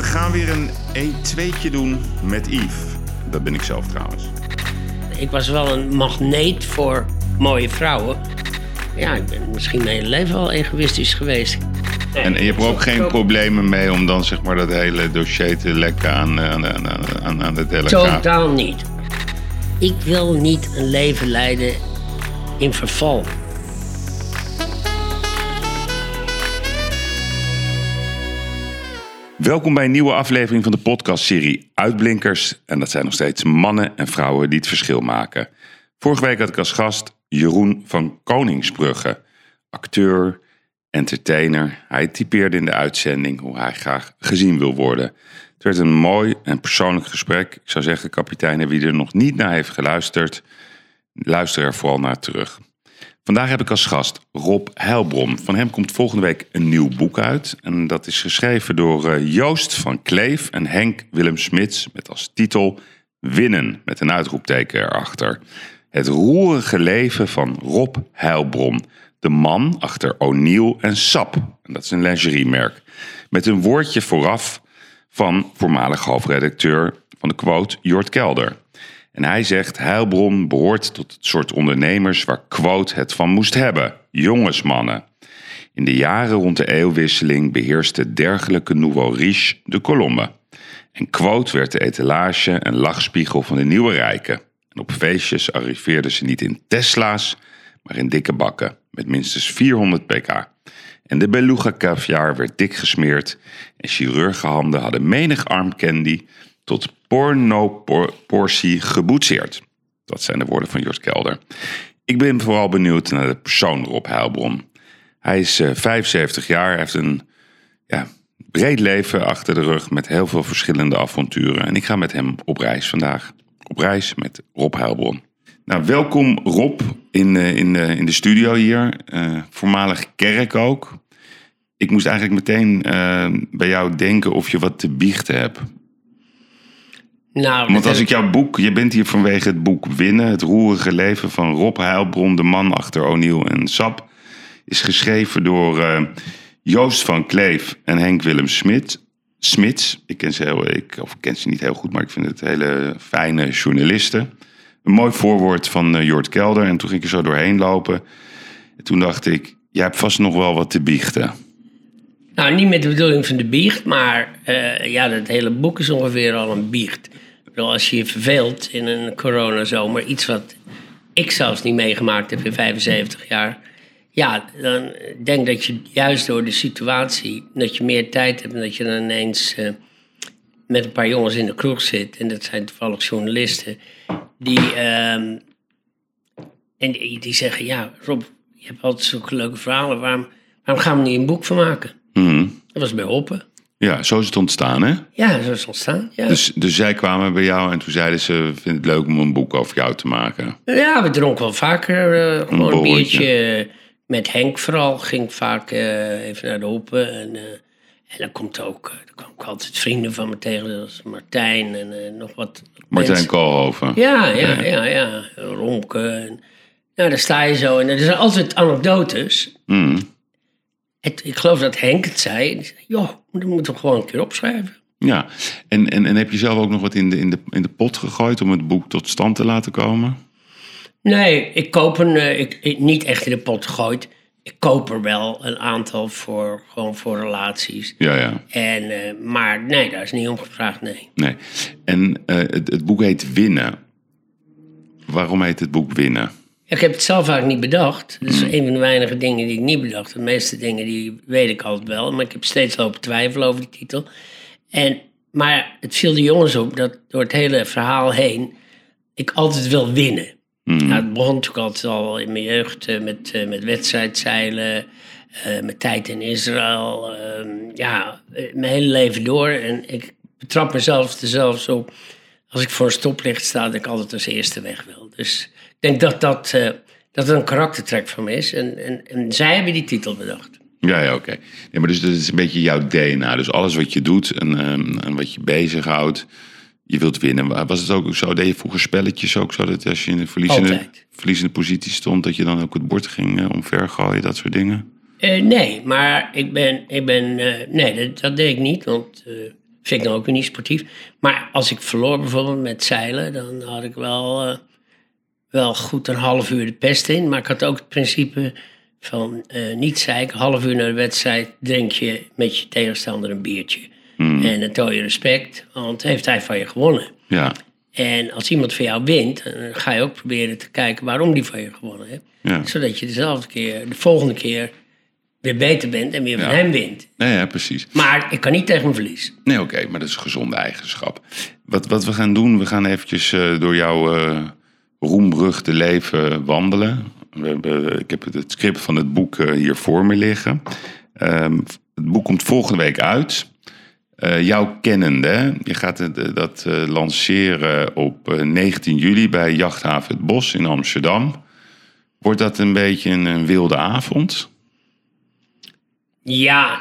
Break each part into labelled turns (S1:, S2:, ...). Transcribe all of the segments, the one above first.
S1: We gaan weer een 1-2'tje doen met Yves. Dat ben ik zelf trouwens.
S2: Ik was wel een magneet voor mooie vrouwen. Ja, ik ben misschien mijn hele leven al egoïstisch geweest.
S1: En, en je hebt er ook geen problemen mee om dan zeg maar dat hele dossier te lekken aan, aan, aan, aan, aan de telegraaf?
S2: Totaal niet. Ik wil niet een leven leiden in verval.
S1: Welkom bij een nieuwe aflevering van de podcastserie Uitblinkers. En dat zijn nog steeds mannen en vrouwen die het verschil maken. Vorige week had ik als gast Jeroen van Koningsbrugge. Acteur, entertainer. Hij typeerde in de uitzending hoe hij graag gezien wil worden. Het werd een mooi en persoonlijk gesprek. Ik zou zeggen, kapitein, wie er nog niet naar heeft geluisterd, luister er vooral naar terug. Vandaag heb ik als gast Rob Heilbron. Van hem komt volgende week een nieuw boek uit. En dat is geschreven door eh, Joost van Kleef en Henk Willem Smits. Met als titel Winnen, met een uitroepteken erachter. Het roerige leven van Rob Heilbron. De man achter O'Neill en Sap. En dat is een lingeriemerk. Met een woordje vooraf van voormalig hoofdredacteur van de quote Jort Kelder. En hij zegt, Heilbron behoort tot het soort ondernemers waar Quote het van moest hebben. Jongensmannen. In de jaren rond de eeuwwisseling beheerste dergelijke nouveau riche de kolommen. En Quote werd de etalage en lachspiegel van de nieuwe rijken. En op feestjes arriveerden ze niet in Tesla's, maar in dikke bakken met minstens 400 pk. En de beluga caviar werd dik gesmeerd en chirurgenhanden hadden menig arm candy tot porno-portie geboetseerd. Dat zijn de woorden van Jort Kelder. Ik ben vooral benieuwd naar de persoon Rob Heilbron. Hij is 75 jaar, heeft een ja, breed leven achter de rug met heel veel verschillende avonturen. En ik ga met hem op reis vandaag. Op reis met Rob Heilbron. Nou, welkom Rob in, in, in de studio hier. Uh, voormalig kerk ook. Ik moest eigenlijk meteen uh, bij jou denken of je wat te biechten hebt.
S2: Nou,
S1: Want als ik jouw boek, je bent hier vanwege het boek Winnen, het roerige leven van Rob Heilbron, de man achter O'Neill en Sap, is geschreven door uh, Joost van Kleef en Henk Willem Smit. Smits, ik ken ze heel, ik, of ik ken ze niet heel goed, maar ik vind het hele fijne journalisten. Een mooi voorwoord van uh, Jort Kelder en toen ging ik er zo doorheen lopen. En toen dacht ik, jij hebt vast nog wel wat te biechten.
S2: Nou, niet met de bedoeling van de biecht, maar uh, ja, dat hele boek is ongeveer al een biecht. Als je je verveelt in een coronazomer, iets wat ik zelfs niet meegemaakt heb in 75 jaar. Ja, dan denk dat je juist door de situatie, dat je meer tijd hebt en dat je dan ineens uh, met een paar jongens in de kroeg zit. En dat zijn toevallig journalisten. Die, uh, en die, zeggen, ja Rob, je hebt altijd zulke leuke verhalen. Waarom, waarom gaan we niet een boek van maken?
S1: Mm.
S2: Dat was bij Hoppen.
S1: Ja, zo is het ontstaan, hè?
S2: Ja, zo is het ontstaan. Ja.
S1: Dus, dus zij kwamen bij jou en toen zeiden ze: Vind het leuk om een boek over jou te maken?
S2: Ja, we dronken wel vaker uh, gewoon een, een biertje. Met Henk vooral ging vaak uh, even naar de hoppen. En, uh, en dan komt ook, dan kwam altijd vrienden van me tegen, zoals Martijn en nog wat.
S1: Martijn mensen. Koolhoven.
S2: Ja, ja, ja, ja. Romke. En, nou, daar sta je zo. En er zijn altijd anekdotes.
S1: Mm.
S2: Het, ik geloof dat Henk het zei. Die zei, joh, dat moeten we gewoon een keer opschrijven.
S1: Ja, en, en, en heb je zelf ook nog wat in de, in, de, in de pot gegooid om het boek tot stand te laten komen?
S2: Nee, ik koop een, uh, ik, ik, niet echt in de pot gegooid. Ik koop er wel een aantal voor, gewoon voor relaties.
S1: Ja, ja.
S2: En, uh, maar nee, daar is niet om gevraagd, nee.
S1: Nee. En uh, het, het boek heet Winnen. Waarom heet het boek Winnen?
S2: Ik heb het zelf eigenlijk niet bedacht. Dat is mm. een van de weinige dingen die ik niet bedacht. De meeste dingen die weet ik altijd wel. Maar ik heb steeds lopen twijfelen over die titel. En, maar het viel de jongens op dat door het hele verhaal heen... ik altijd wil winnen.
S1: Mm.
S2: Nou, het begon natuurlijk altijd al in mijn jeugd uh, met, uh, met wedstrijdzeilen... Uh, met tijd in Israël. Ehm, ja, mijn hele leven door. En ik betrap mezelf er zelfs op... als ik voor een stoplicht sta... dat ik altijd als eerste weg wil. Dus denk dat dat, uh, dat een karaktertrek van me is. En, en, en zij hebben die titel bedacht.
S1: Ja, ja oké. Okay. Ja, maar dus dat is een beetje jouw DNA. Dus alles wat je doet en, um, en wat je bezighoudt, je wilt winnen. Was het ook zo? Deed je vroeger spelletjes ook zo dat als je in een verliezende, verliezende positie stond, dat je dan ook het bord ging uh, omvergooien, dat soort dingen?
S2: Uh, nee, maar ik ben. Ik ben uh, nee, dat, dat, deed ik niet. Want Vind ik dan ook weer niet sportief. Maar als ik verloor bijvoorbeeld met zeilen, dan had ik wel, eh, wel goed een half uur de pest in. Maar ik had ook het principe van eh, niet zeiken. Half uur naar de wedstrijd drink je met je tegenstander een biertje. En dan toon je respect, want heeft hij van je gewonnen.
S1: Ja,
S2: En als iemand van jou wint, dan ga je ook proberen te kijken waarom die van je gewonnen heeft.
S1: ja.
S2: Zodat je dezelfde keer, de volgende keer, weer beter bent en weer van hem wint.
S1: Nee, ja, precies.
S2: Maar ik kan niet tegen hem verliezen.
S1: Nee, oké, maar dat is een gezonde eigenschap. Wat, wat we gaan doen, we gaan eventjes eh, door jouw eh roemruchte leven wandelen. We hebben, ik heb het, script van het boek eh, hier voor me liggen. Ehm, het boek komt volgende week uit. Eh jouw kennende, hè? je gaat het, eh, dat lanceren op eh, 19 juli bij Jachthaven Het Bos in Amsterdam. Wordt dat een beetje een, een wilde avond?
S2: Ja,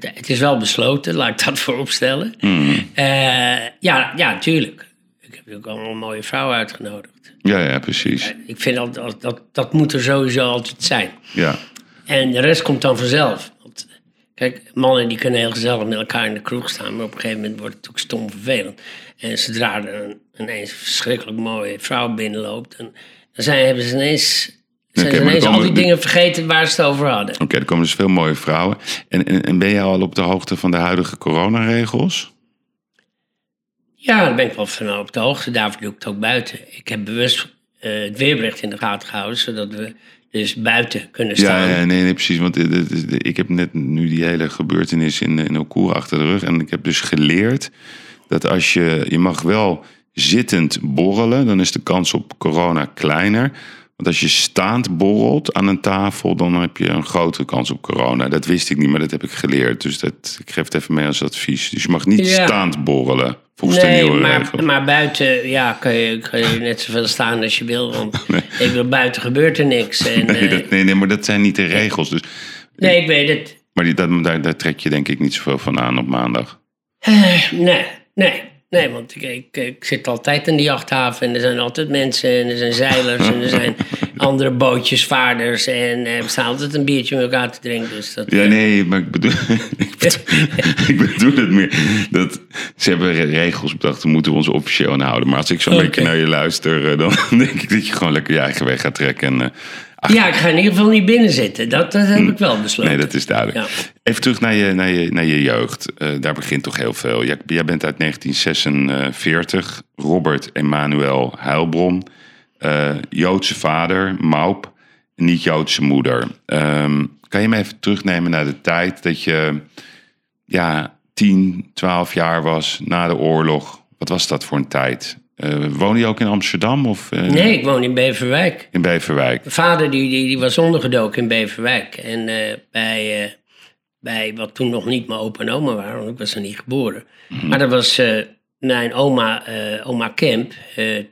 S2: het is wel besloten, laat ik dat vooropstellen. Eh ja, ja, tuurlijk. Natuurlijk allemaal mooie vrouwen uitgenodigd.
S1: Ja, ja, precies.
S2: Ik vind dat, dat, dat, dat moet er sowieso altijd zijn.
S1: Ja,
S2: En de rest komt dan vanzelf. Want, kijk, mannen die kunnen heel gezellig met elkaar in de kroeg staan, maar op een gegeven moment wordt het natuurlijk stom vervelend. En zodra er een, ineens een verschrikkelijk mooie vrouw binnenloopt, dan, dan zijn, hebben ze ineens, zijn ze ineens al die dingen vergeten waar ze het over hadden.
S1: Oké, er komen dus veel mooie vrouwen. En, en, en ben jij al op de hoogte van de huidige coronaregels?
S2: Ja, daar ben ik wel van op de hoogte. Daarvoor doe ik het ook buiten. Ik heb bewust eh, het weerbericht in de gaten gehouden, zodat we dus buiten kunnen staan.
S1: Ja, ja, nee, nee, precies. Want ik heb net nu die hele gebeurtenis in, in Okoer achter de rug. En ik heb dus geleerd dat als je... Je mag wel zittend borrelen, dan is de kans op corona kleiner. Want als je staand borrelt aan een tafel, dan heb je een grotere kans op corona. Dat wist ik niet, maar dat heb ik geleerd. Dus dat, ik geef het even mee als advies. Dus je mag niet
S2: Ja.
S1: staand borrelen, volgens de
S2: Nee,
S1: nieuwe
S2: maar, buiten ja, kan, je, kan je net zoveel staan als je wil. Want ik wil buiten gebeurt er niks. En,
S1: Nee,
S2: eh,
S1: dat, nee, nee, maar dat zijn niet de regels. Dus,
S2: nee, ik weet het.
S1: maar die, dat, daar, daar trek je denk ik niet zoveel van aan op maandag.
S2: Eh, nee, nee, nee, want ik, ik, ik zit altijd in de jachthaven en er zijn altijd mensen en er zijn zeilers en er zijn andere bootjesvaarders en eh, we staan altijd een biertje met elkaar te drinken. Dus dat,
S1: Ja,
S2: eh,
S1: nee, maar ik bedoel, ik bedoel, ik bedoel het meer. Dat, ze hebben re- regels bedacht, daar moeten we ons officieel aan houden. Maar als ik zo'n
S2: Oké.
S1: beetje naar je luister, eh, dan denk ik dat je gewoon lekker je eigen weg gaat trekken. En,
S2: ja, ik ga in ieder geval niet binnen zitten. Dat, dat heb ik wel besloten.
S1: nee, dat is duidelijk.
S2: Ja.
S1: Even terug naar je, naar je, naar je jeugd. Eh, daar begint toch heel veel. Jij, jij bent uit 1946, Robert Emanuel Heilbron. eh, Joodse vader, Maup, niet-Joodse moeder. Ehm, kan je me even terugnemen naar de tijd dat je ja, 10, 12 jaar was na de oorlog? Wat was dat voor een tijd? Eh woon je ook in Amsterdam of eh,
S2: Nee, ik woon in Beverwijk.
S1: in Beverwijk?
S2: Mijn vader die, die, die was ondergedoken in Beverwijk. En eh, bij, bij wat toen nog niet mijn opa en oma waren, want ik was er niet geboren. Maar dat was mijn oma, oma Kemp,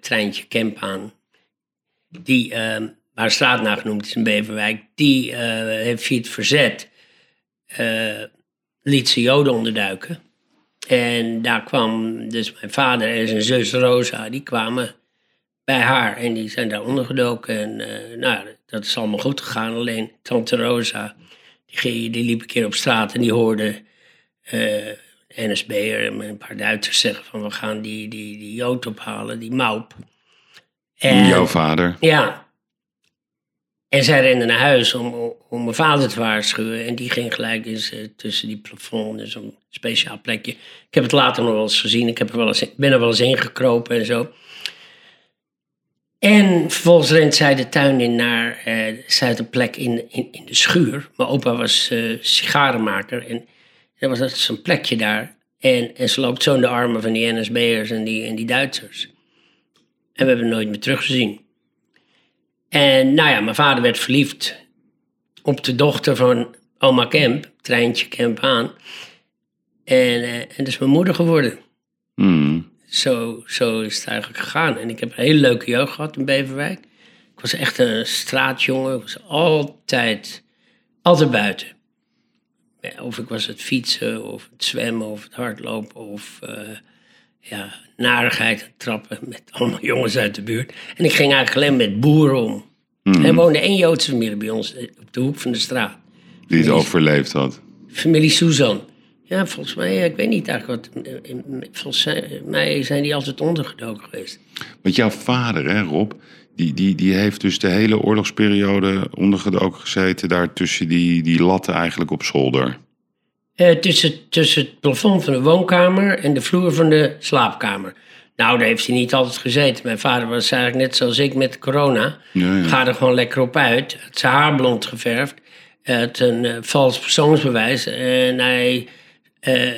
S2: treintje Kemp aan. Die, eh, waar straat naar genoemd is in Beverwijk, die heeft via het verzet, liet ze joden onderduiken. En daar kwam dus mijn vader en zijn zus Rosa, die kwamen bij haar. En die zijn daar ondergedoken. En eh, nou, dat is allemaal goed gegaan. Alleen tante Rosa, die, ging- die liep een keer op straat en die hoorde eh NSB'er en een paar Duitsers zeggen van... we gaan die, die, die Jood ophalen, die Maup. En,
S1: Jouw vader?
S2: ja. En zij rende naar huis om, mijn vader te waarschuwen. En die ging gelijk eens eh, tussen die plafond, dus een speciaal plekje. Ik heb het later nog wel eens gezien. Ik heb er wel eens, ben er wel eens ingekropen en zo. En vervolgens rent zij de tuin in naar... eh zij had een plek in, in, in de schuur. Mijn opa was eh, sigarenmaker. En er was dat zo'n plekje daar. En, en ze loopt zo in de armen van die NSB'ers en die, en die Duitsers. En we hebben hem nooit meer teruggezien. En nou ja, mijn vader werd verliefd op de dochter van oma Kemp, Treintje Kemp aan. En, eh, en dat is mijn moeder geworden.
S1: Hmm.
S2: Zo, zo is het eigenlijk gegaan. En ik heb een hele leuke jeugd gehad in Beverwijk. Ik was echt een straatjongen. Ik was altijd, altijd buiten. Ja, Of ik was het fietsen, of het zwemmen, of het hardlopen, of eh, ja, narigheid en trappen met allemaal jongens uit de buurt. En ik ging eigenlijk alleen met boeren om. Er woonde één Joodse familie bij ons eh, op de hoek van de straat.
S1: Die het overleefd had.
S2: Familie Suzan. Ja, volgens mij, ja, ik weet niet eigenlijk wat. eh, eh, Volgens mij zijn die altijd ondergedoken geweest.
S1: Want jouw vader, hè, Rob, die, die, die heeft dus de hele oorlogsperiode ondergedoken gezeten... daar tussen die, die latten eigenlijk op zolder.
S2: Eh, tussen, tussen het plafond van de woonkamer en de vloer van de slaapkamer. Nou, daar heeft hij niet altijd gezeten. Mijn vader was eigenlijk net zoals ik met corona.
S1: Ja, ja.
S2: Ga er gewoon lekker op uit. Het zijn haar blond geverfd. Het een eh, vals persoonsbewijs. En hij, eh,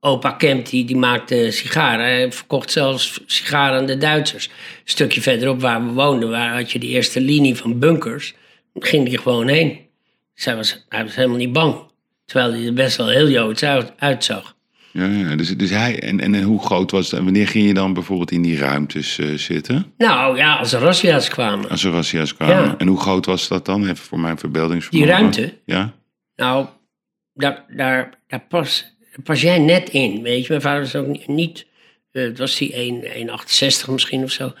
S2: opa Kemp, die, die maakte sigaren. Hij verkocht zelfs sigaren aan de Duitsers. Een stukje verderop waar we woonden, waar had je de eerste linie van bunkers. Ging hij gewoon heen. Hij was, hij was helemaal niet bang. Terwijl hij er best wel heel joods uit- uitzag.
S1: Ja, ja. Dus, dus hij, en, en hoe groot was? En wanneer ging je dan bijvoorbeeld in die ruimtes eh, zitten?
S2: Nou ja, als er razzia's kwamen.
S1: Als er razzia's kwamen.
S2: Ja.
S1: En hoe groot was dat dan? Even voor mijn verbeeldingsvermogen.
S2: Die ruimte?
S1: Ja.
S2: Nou, daar, daar, daar, pas, daar pas jij net in, weet je. Mijn vader was ook niet, eh, het was die 1 1,68 misschien of zo.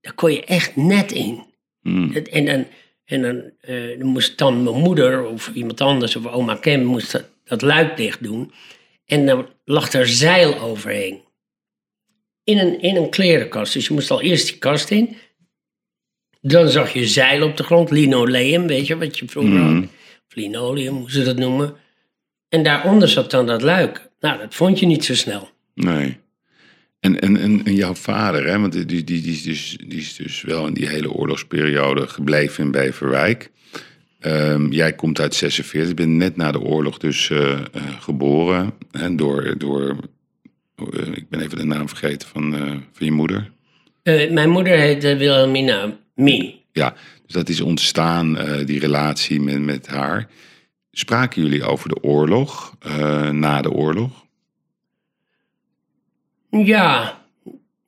S2: Daar kon je echt net in.
S1: Hmm.
S2: En dan, en dan, eh, dan moest dan mijn moeder of iemand anders of oma Kem moest dat, dat luik dicht doen. En dan lag er zeil overheen. In een, in een klerenkast. Dus je moest al eerst die kast in. Dan zag je zeil op de grond, linoleum, weet je wat je vroeger
S1: Mhm.
S2: had. Of linoleum, hoe ze dat noemen. En daaronder zat dan dat luik. Nou, dat vond je niet zo snel.
S1: Nee. En, en, en, en jouw vader, hè, want die, die, die, is dus, die is dus wel in die hele oorlogsperiode gebleven in Beverwijk. Ehm, jij komt uit 46, je bent net na de oorlog dus eh, eh, geboren. Hè, door, door eh, ik ben even de naam vergeten van, van je moeder.
S2: Mijn moeder heette Wilhelmina Mien.
S1: Ja, dus dat is ontstaan, die relatie met, met haar. Spraken jullie over de oorlog, na de oorlog?
S2: Ja,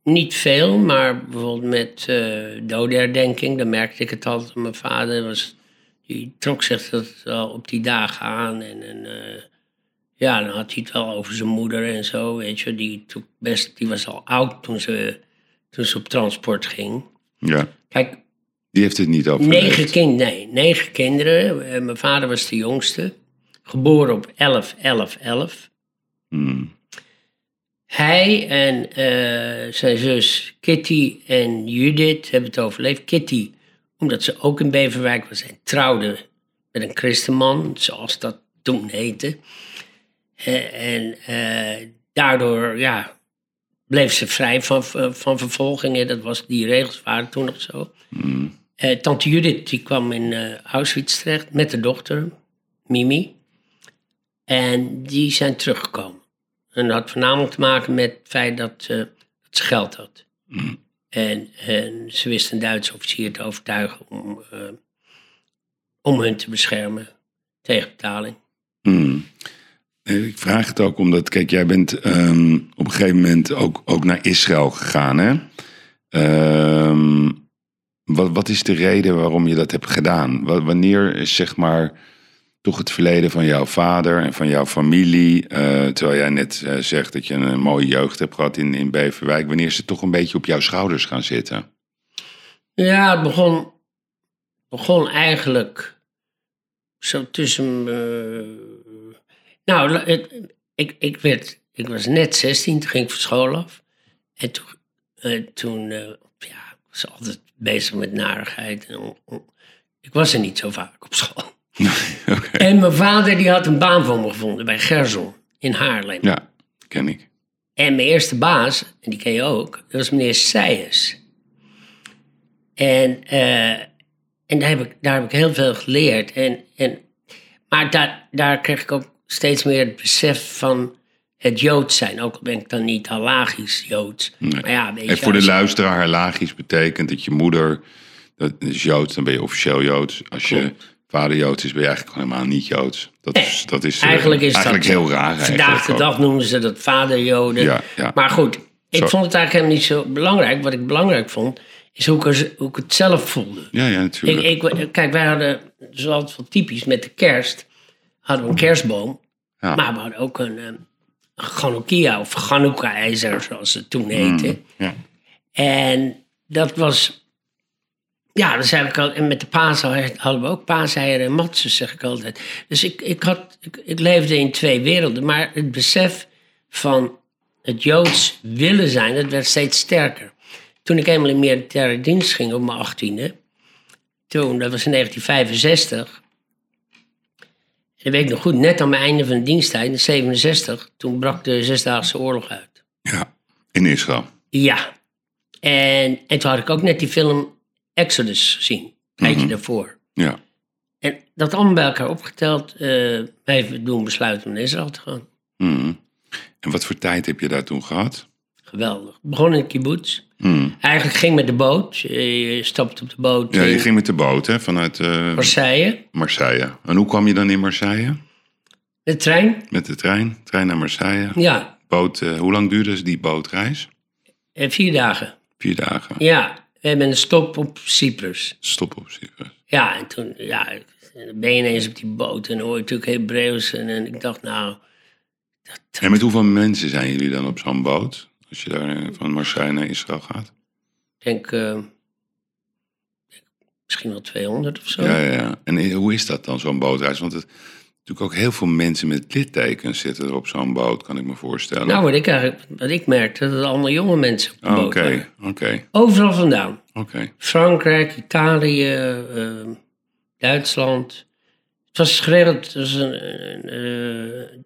S2: niet veel, maar bijvoorbeeld met eh dodenherdenking, dan merkte ik het altijd. Mijn vader was, die trok zich dat wel op die dagen aan. En, en eh, ja, dan had hij het wel over zijn moeder en zo, weet je. Die, best, die was al oud toen ze, toen ze op transport ging.
S1: Ja,
S2: Kijk,
S1: die heeft het niet over.
S2: negen, kind, nee, negen kinderen. Eh, mijn vader was de jongste. Geboren op 11, 11, 11.
S1: Hmm.
S2: Hij en eh, zijn zus Kitty en Judith hebben het overleefd. Kitty, omdat ze ook in Beverwijk was en trouwde met een christenman, zoals dat toen heette. Eh, en eh, daardoor ja, bleef ze vrij van, van vervolgingen. Dat was, die regels waren toen nog zo. Eh, tante Judith die kwam in Auschwitz terecht met de dochter, Mimi. En die zijn teruggekomen. En dat had voornamelijk te maken met het feit dat, dat ze geld had. En, en ze wist een Duitse officier te overtuigen om, eh, om hun te beschermen tegen betaling.
S1: Nee, Ik vraag het ook omdat, kijk, jij bent ehm, op een gegeven moment ook, ook naar Israël gegaan, hè? Ehm, wat, wat is de reden waarom je dat hebt gedaan? Wa- Wanneer is zeg maar toch het verleden van jouw vader en van jouw familie, eh, terwijl jij net eh, zegt dat je een mooie jeugd hebt gehad in, in Beverwijk, wanneer het toch een beetje op jouw schouders gaan zitten?
S2: Ja, het begon, begon eigenlijk zo tussen. eh, nou, ik, ik, werd, ik was net 16, toen ging ik van school af. En toen, toen ja, ik was altijd bezig met narigheid. En, ik was er niet zo vaak op school. En mijn vader die had een baan voor me gevonden bij Gerson in Haarlem.
S1: Ja, ken ik.
S2: En mijn eerste baas, en die ken je ook, dat was meneer Seijers. En, eh, en daar, heb ik, daar heb ik heel veel geleerd. En, en, maar daar, daar kreeg ik ook steeds meer het besef van het Joods zijn. Ook al ben ik dan niet halachisch Joods. Maar ja, weet
S1: En voor de luisteraar, halachisch betekent dat je moeder, dat is Joods, dan ben je officieel Joods. Als je
S2: Klopt.
S1: Vader Joods is, ben je eigenlijk gewoon helemaal niet Joods. Dat is, dat is eh,
S2: Eigenlijk is
S1: eigenlijk
S2: dat
S1: heel raar.
S2: Vandaag de dag noemen ze dat vaderjoden.
S1: Ja, ja.
S2: Maar goed, ik
S1: Zo.
S2: vond het eigenlijk helemaal niet zo belangrijk. Wat ik belangrijk vond, is hoe ik, hoe ik het zelf voelde.
S1: Ja, ja, natuurlijk.
S2: Ik, ik, kijk, wij hadden, zoals altijd wel typisch, met de kerst hadden we een kerstboom.
S1: Ja.
S2: Maar we hadden ook een, eh, een Chanukia of Chanukka-ijzer, zoals het toen heette.
S1: ja.
S2: En dat was Ja, dat zei ik al. En met de paaseieren hadden we ook paaseieren en matsen, zeg ik altijd. Dus ik, ik, had, ik, ik leefde in twee werelden. Maar het besef van het Joods willen zijn, dat werd steeds sterker. Toen ik eenmaal in militaire dienst ging op mijn achttiende, toen, dat was in 1965, en weet ik nog goed, net aan mijn einde van de diensttijd, in 67, toen brak de Zesdaagse Oorlog uit.
S1: Ja, in Israël.
S2: Ja. En, en toen had ik ook net die film Exodus gezien, een tijdje daarvoor.
S1: Ja.
S2: En dat allemaal bij elkaar opgeteld, eh heeft doen besluiten om naar Israël te gaan.
S1: Mhm. En wat voor tijd heb je daar toen gehad?
S2: Geweldig. Begon in kibbutz.
S1: Mhm.
S2: Eigenlijk ging met de boot. Je stapt op de boot
S1: Ja, je
S2: in
S1: ging met de boot hè, vanuit eh,
S2: Marseille.
S1: Marseille. En hoe kwam je dan in Marseille?
S2: De trein.
S1: Met de trein? Trein naar Marseille.
S2: Ja,
S1: Boot, eh, hoe lang duurde die bootreis?
S2: vier dagen.
S1: Vier dagen.
S2: Ja, we hebben een stop op Cyprus.
S1: Stop op Cyprus.
S2: Ja, en toen ja, ben je ineens op die boot en hoor je natuurlijk Hebreeuws. En, en ik dacht, nou,
S1: En met hoeveel mensen zijn jullie dan op zo'n boot? Als je daar eh, van Marseille naar Israël gaat?
S2: ik denk eh, misschien wel 200 of zo.
S1: Ja, ja, ja. En eh, hoe is dat dan, zo'n bootreis? Want het, natuurlijk ook heel veel mensen met littekens zitten er op zo'n boot, kan ik me voorstellen.
S2: Nou, wat ik eigenlijk, wat ik merkte, dat het allemaal jonge mensen op de boot
S1: Oké,
S2: waren.
S1: oké,
S2: Overal vandaan.
S1: oké.
S2: Frankrijk, Italië, eh, Duitsland. Het was het was een, eh,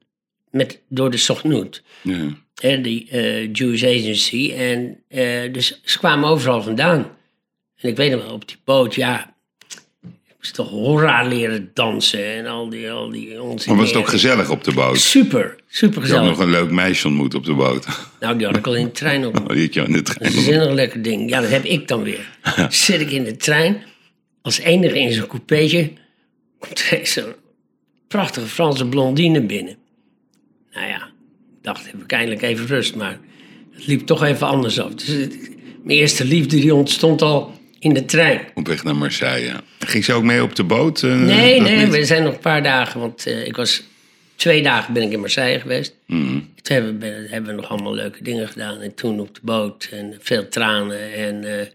S2: met, door de Sochnoet,
S1: Ja.
S2: hè, die eh, Jewish Agency. En eh, dus ze kwamen overal vandaan. En ik weet nog wel, op die boot, ja, moest toch horra leren dansen en al die, al die onzin.
S1: Maar was het ook gezellig op de boot?
S2: Super, super
S1: Je had nog
S2: gezellig.
S1: een leuk meisje ontmoet op de boot.
S2: Nou, die had ik al in de trein op.
S1: Oh, die had je in de
S2: Dat
S1: trein.
S2: is een zinnig lekker ding. Ja, dat heb ik dan weer. Zit ik in de trein, als enige in zo'n coupeetje, komt er eens zo'n prachtige Franse blondine binnen. Nou ja, ik dacht, heb ik eindelijk even rust, maar het liep toch even anders af. Dus het- mijn eerste liefde die ontstond al in de trein.
S1: Op weg naar Marseille. Ging ze ook mee op de boot? eh,
S2: Nee, nee,
S1: niet?
S2: we zijn nog een paar dagen, want eh, ik was twee dagen ben ik in Marseille geweest.
S1: Mhm.
S2: Toen hebben we, hebben we nog allemaal leuke dingen gedaan. En toen op de boot en veel tranen en, eh,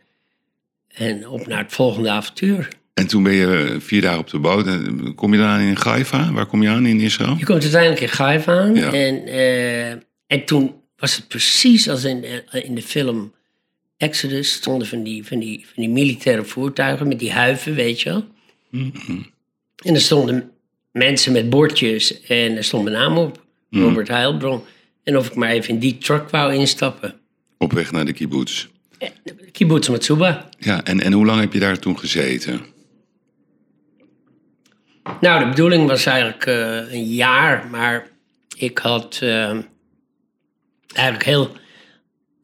S2: en op naar het volgende avontuur.
S1: En toen ben je vier dagen op de boot. En Kom je dan in Haifa? Waar kom je aan in Israël?
S2: Je komt uiteindelijk in Haifa aan.
S1: Ja.
S2: En, en toen was het precies als in, in de film Exodus. Stonden van die, van, die, van die militaire voertuigen met die huiven, weet je wel. En er stonden mensen met bordjes en er stond mijn naam op. Robert Heilbron. En of ik maar even in die truck wou instappen.
S1: Op weg naar de kibbutz.
S2: Kibbutz Matsuba.
S1: Ja, en, en hoe lang heb je daar toen gezeten?
S2: Nou, de bedoeling was eigenlijk eh, een jaar, maar ik had eh, eigenlijk heel.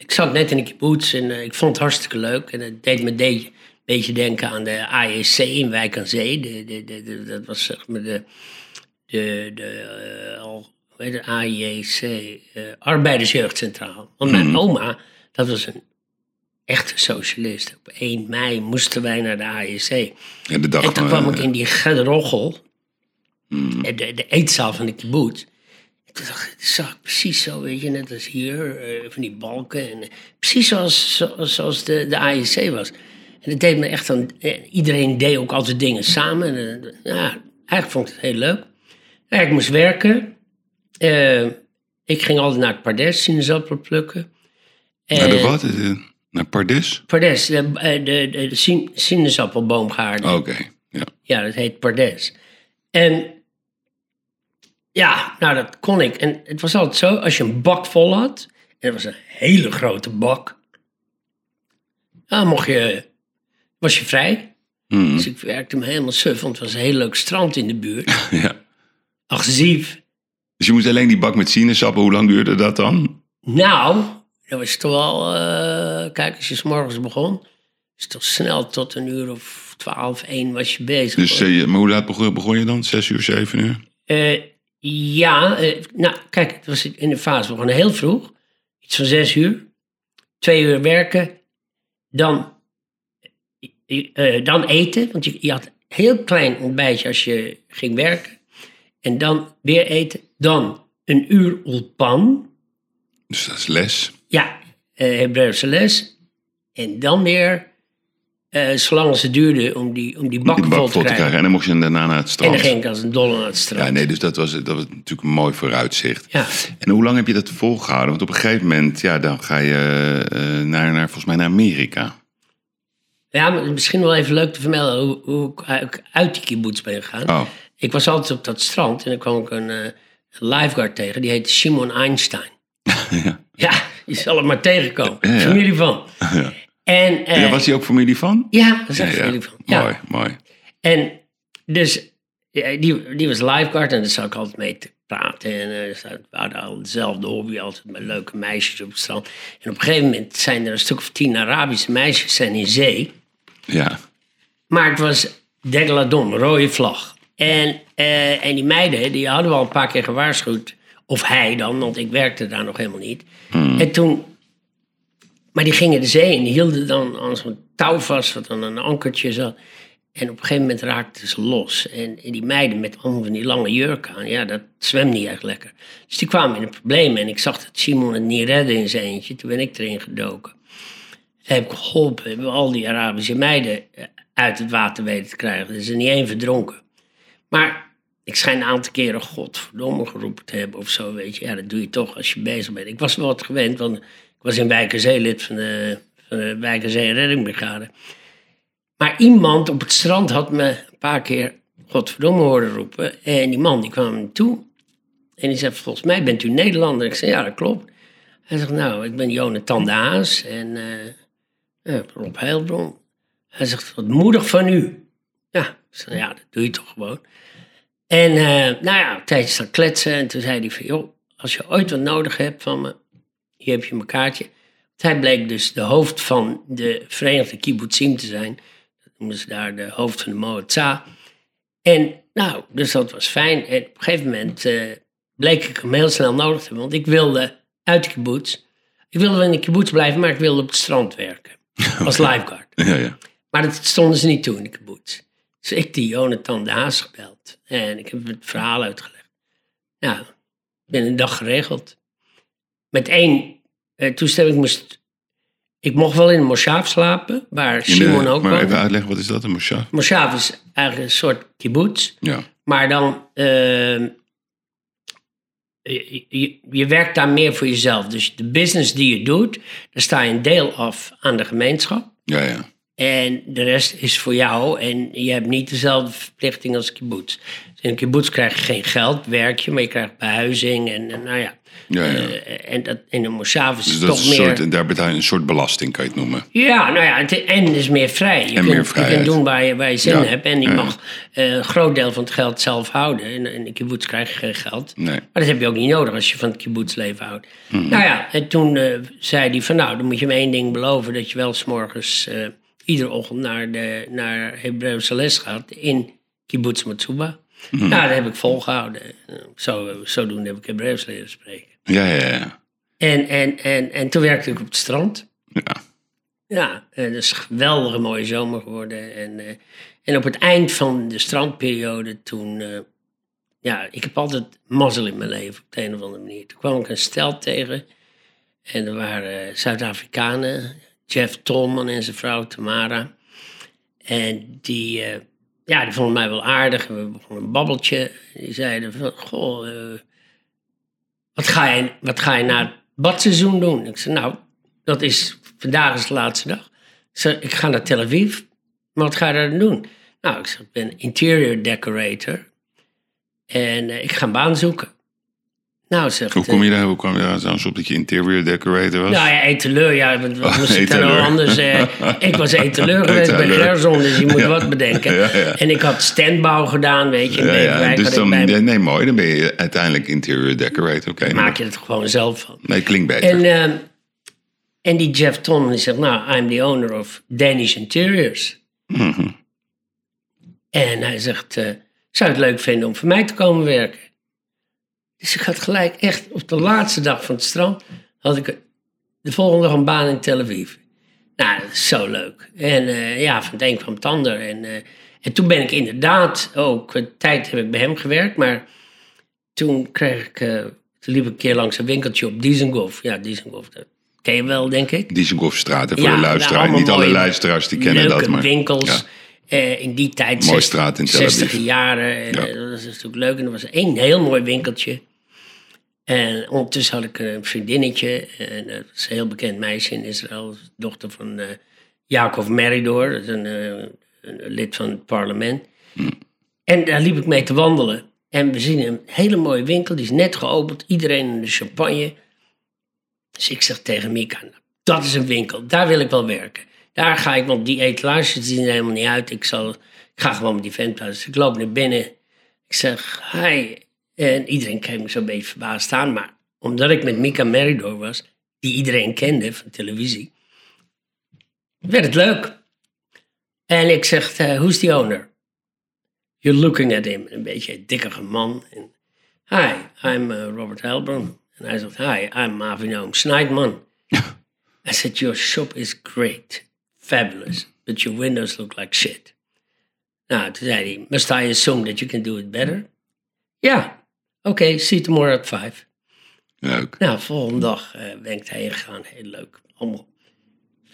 S2: Ik zat net in de kibbutz en eh, ik vond het hartstikke leuk. En het deed me de- een beetje denken aan de AEC in Wijk aan Zee. De, de, de, de- dat was zeg maar de. de, de eh, al, heet het, AEC, eh, Arbeidersjeugdcentraal. Want mijn oma, dat was een echte socialist. Op 1 mei moesten wij naar de AEC.
S1: Ja, de dag
S2: En toen kwam
S1: eh,
S2: ik in die gedrochel,
S1: mm,
S2: de, de eetzaal van de kibbutz. En toen dacht ik, dat zag ik precies zo, weet je, net als hier, eh, van die balken. En, eh, precies zoals, zo- zoals de, de AEC was. En het deed me echt aan, eh, iedereen deed ook altijd dingen samen. En, ja, eigenlijk vond ik het heel leuk. Ja, ik moest werken. Ik ging altijd naar het Pardes sinaasappelen plukken.
S1: naar de wat? Naar Pardes?
S2: Pardes, de, de, de, de sin- sinaasappelboomgaarden.
S1: Oké, ja.
S2: Ja, dat heet Pardes. En ja, nou dat kon ik. En het was altijd zo, als je een bak vol had, en het was een hele grote bak, dan mocht je, was je vrij.
S1: Mm,
S2: Dus ik werkte me helemaal suf, want het was een heel leuk strand in de buurt.
S1: ja.
S2: Agressief.
S1: Dus je moest alleen die bak met sinaasappel, hoe lang duurde dat dan?
S2: Nou, dat was toch wel, eh, kijk, als je s morgens begon, is toch snel tot een uur of twaalf, één was je bezig.
S1: Dus, eh, maar hoe laat begon, begon je dan? Zes uur, zeven uur?
S2: Eh, ja, eh, nou kijk, het was in de fase, we begonnen heel vroeg. Iets van zes uur. Twee uur werken. Dan, eh, eh, dan eten, want je, je had een heel klein ontbijtje als je ging werken. En dan weer eten. Dan een uur ulpan.
S1: Dus dat is les.
S2: Ja, eh Hebreeuwse les. En dan weer eh, zolang als het duurde om die, om die bak vol te krijgen.
S1: En dan mocht je daarna naar het
S2: En
S1: strand.
S2: dan ging ik als een dolle naar het strand.
S1: Ja, nee, dus dat was, dat was natuurlijk een mooi vooruitzicht.
S2: Ja.
S1: En hoe lang heb je dat volgehouden? Want op een gegeven moment, ja, dan ga je eh, naar, naar, volgens mij naar Amerika.
S2: Ja, misschien wel even leuk te vermelden hoe, hoe ik uit- die kibbutz ben gegaan.
S1: Oh,
S2: Ik was altijd op dat strand en dan kwam ik een, een lifeguard tegen. Die heette Simon Einstein.
S1: ja.
S2: Ja, je zal het maar tegenkomen.
S1: Ja, ja.
S2: Familie van.
S1: Ja.
S2: En, eh,
S1: Ja, was hij ook familie van?
S2: ja, dat is
S1: Ja,
S2: familie van. Ja.
S1: Mooi, mooi.
S2: En dus, die, die was lifeguard en daar zat ik altijd mee te praten. En eh, ze hadden al dezelfde hobby, altijd met leuke meisjes op het strand. En op een gegeven moment zijn er een stuk of tien Arabische meisjes zijn in zee.
S1: Ja,
S2: Maar het was Degladon, rode vlag. En, eh, en die meiden, die hadden we al een paar keer gewaarschuwd. Of hij dan, want ik werkte daar nog helemaal niet. En toen... Maar die gingen de zee in, die hielden dan aan zo'n touw vast, wat dan een ankertje zat. En op een gegeven moment raakten ze los. En, en die meiden met allemaal van die lange jurken aan, ja, dat zwemt niet echt lekker. Dus die kwamen in een probleem. En ik zag dat Simon het niet redde in zijn eentje. Toen ben ik erin gedoken. Toen heb ik geholpen, hebben al die Arabische meiden eh, uit het water weten te krijgen. Er is er niet één verdronken. Maar ik schijn een aantal keren godverdomme geroepen te hebben of zo, weet je. Ja, dat doe je toch als je bezig bent. Ik was wel wat gewend, want ik was in Wijkerzee lid van de, van de Wijkerzee Reddingbrigade. Maar iemand op het strand had me een paar keer godverdomme horen roepen. En die man die kwam me toe. En die zei, volgens mij bent u Nederlander. Ik zei, ja, dat klopt. Hij zegt, nou, ik ben Jonathan de en eh, Rob Heilbron. Hij zegt, wat moedig van u. Ja, ik zei, ja, dat doe je toch gewoon. En eh, nou ja, tijdje staan kletsen. En toen zei hij van, joh, als je ooit wat nodig hebt van me, heb je mijn kaartje. Hij bleek dus de hoofd van de Verenigde Kibbutzim te zijn. Dat noemen ze daar de hoofd van de Moatza. En nou, dus dat was fijn. En op een gegeven moment eh, bleek ik hem heel snel nodig te hebben. Want ik wilde uit de kibbutz. Ik wilde wel in de kibbutz blijven, maar ik wilde op het strand werken. Als lifeguard.
S1: ja, ja.
S2: Maar dat stonden ze niet toe in de kibbutz. Dus ik die Jonathan de Haas gebeld. En ik heb het verhaal uitgelegd. Nou, binnen een dag geregeld. Met één eh, toestemming moest... Ik mocht wel in een moshav slapen, waar
S1: In de-
S2: Simon ook
S1: maar even uitleggen, wat is dat, een moshav?
S2: Moshav is eigenlijk een soort kibbutz.
S1: Ja,
S2: Maar dan... ehm, je, je, je werkt daar meer voor jezelf. Dus de business die je doet, daar sta je een deel af aan de gemeenschap.
S1: ja, ja.
S2: En de rest is voor jou. En je hebt niet dezelfde verplichting als kibbutz. Dus in een kibbutz krijg je geen geld, werk je, maar je krijgt behuizing. En, en nou ja.
S1: ja, ja.
S2: Eh, en dat, in een moshav is
S1: Dus dat
S2: toch
S1: is een
S2: meer...
S1: soort, daar betaal je een soort belasting, kan je het noemen.
S2: Ja, nou ja, het, en het is meer vrij. Je,
S1: En
S2: kunt,
S1: meer
S2: je kunt doen waar je, waar je zin
S1: Ja,
S2: in hebt. En je mag eh, een groot deel van het geld zelf houden. En in de kibbutz krijg je geen geld.
S1: Nee.
S2: Maar dat heb je ook niet nodig als je van het kibbutzleven houdt.
S1: Mhm.
S2: Nou ja, en toen eh, zei hij van nou, dan moet je me één ding beloven. Dat je wel s'morgens iedere ochtend naar, de, naar Hebreeuwse les gaat in kibbutz Matsuba.
S1: Mhm.
S2: Nou, dat heb ik volgehouden. Zo, zodoende heb ik Hebreeuws leren spreken.
S1: Ja, ja, ja.
S2: En, en, en, en toen werkte ik op het strand.
S1: Ja,
S2: Ja, dat is een geweldige mooie zomer geworden. En, eh, en op het eind van de strandperiode toen... eh, ja, ik heb altijd mazzel in mijn leven op de een of andere manier. Toen kwam ik een stel tegen. En er waren eh, Zuid-Afrikanen. Jeff Tolman en zijn vrouw Tamara. En die, eh, ja, die vonden mij wel aardig. We begonnen een babbeltje. Die zeiden van, goh, eh, wat, ga je, wat ga je na het badseizoen doen? Ik zei, nou, dat is, vandaag is de laatste dag. Ik zei, ik ga naar Tel Aviv. Maar wat ga je daar doen? Nou, ik zeg, ik ben interior decorator. En eh, ik ga een baan zoeken. Nou, zegt
S1: Hoe kom je daar, hoe kwam je daar zelfs op dat je interior decorator was?
S2: Nou ja, etaleur, ja, wat,
S1: Oh,
S2: moest ik dan anders? eh, ik was etaleur geweest bij. Gerson, dus je moet
S1: Ja.
S2: wat bedenken.
S1: Ja, ja.
S2: En ik had standbouw gedaan, weet je.
S1: ja, Dus dan,
S2: bij-
S1: nee, mooi. Dan ben je uiteindelijk interior decorator. Oké,
S2: maak je het gewoon zelf van.
S1: nee, klinkt beter.
S2: En, ehm, en die Jeff Tom die zegt, nou, I'm the owner of Danish Interiors.
S1: Mhm.
S2: En hij zegt, eh, zou je het leuk vinden om voor mij te komen werken? Dus ik had gelijk echt op de laatste dag van het strand, had ik de volgende dag een baan in Tel Aviv. Nou, dat is zo leuk. En eh, ja, van het een kwam het ander. En, eh, en toen ben ik inderdaad ook, een tijd heb ik bij hem gewerkt, maar toen kreeg ik, eh, toen liep ik een keer langs een winkeltje op Dizengoff. Ja, Dizengoff, dat ken je wel, denk ik.
S1: Dizengoffstraat, voor
S2: Ja,
S1: de
S2: nou,
S1: luisteraar. Niet alle luisteraars die kennen dat, maar...
S2: winkels.
S1: Ja.
S2: Eh, in die tijd,
S1: Mooie
S2: zes-
S1: straat in Tel Aviv.
S2: 60 jaren. En,
S1: Ja.
S2: eh, dat was natuurlijk leuk. En er was één heel mooi winkeltje. En ondertussen had ik een vriendinnetje. En dat was een heel bekend meisje in Israël. Dochter van eh Jacob Meridor. Is een, eh, een lid van het parlement. En daar liep ik mee te wandelen. En we zien een hele mooie winkel. Die is net geopend. Iedereen in de champagne. Dus ik zeg tegen Mika, nou, dat is een winkel, daar wil ik wel werken. Daar ga ik, want die etalages zien er helemaal niet uit. Ik, zal, ik ga gewoon met die vent praten. Dus ik loop naar binnen. Ik zeg, hi. En iedereen keek me zo'n beetje verbaasd aan. Maar omdat ik met Mika Meridor was, die iedereen kende van televisie, werd het leuk. En ik zeg, eh, who's the owner? You're looking at him. Een beetje een dikkere man. En, hi, I'm uh, Robert Helbron. En hij zegt, hi, I'm Avinoam Snijdman. I said, your shop is great, fabulous, but your windows look like shit. Nou, toen zei hij, must I assume that you can do it better? Ja, oké, see you tomorrow at five.
S1: Leuk.
S2: Nou, volgende dag eh, ben ik daarheen gegaan, heel leuk. Allemaal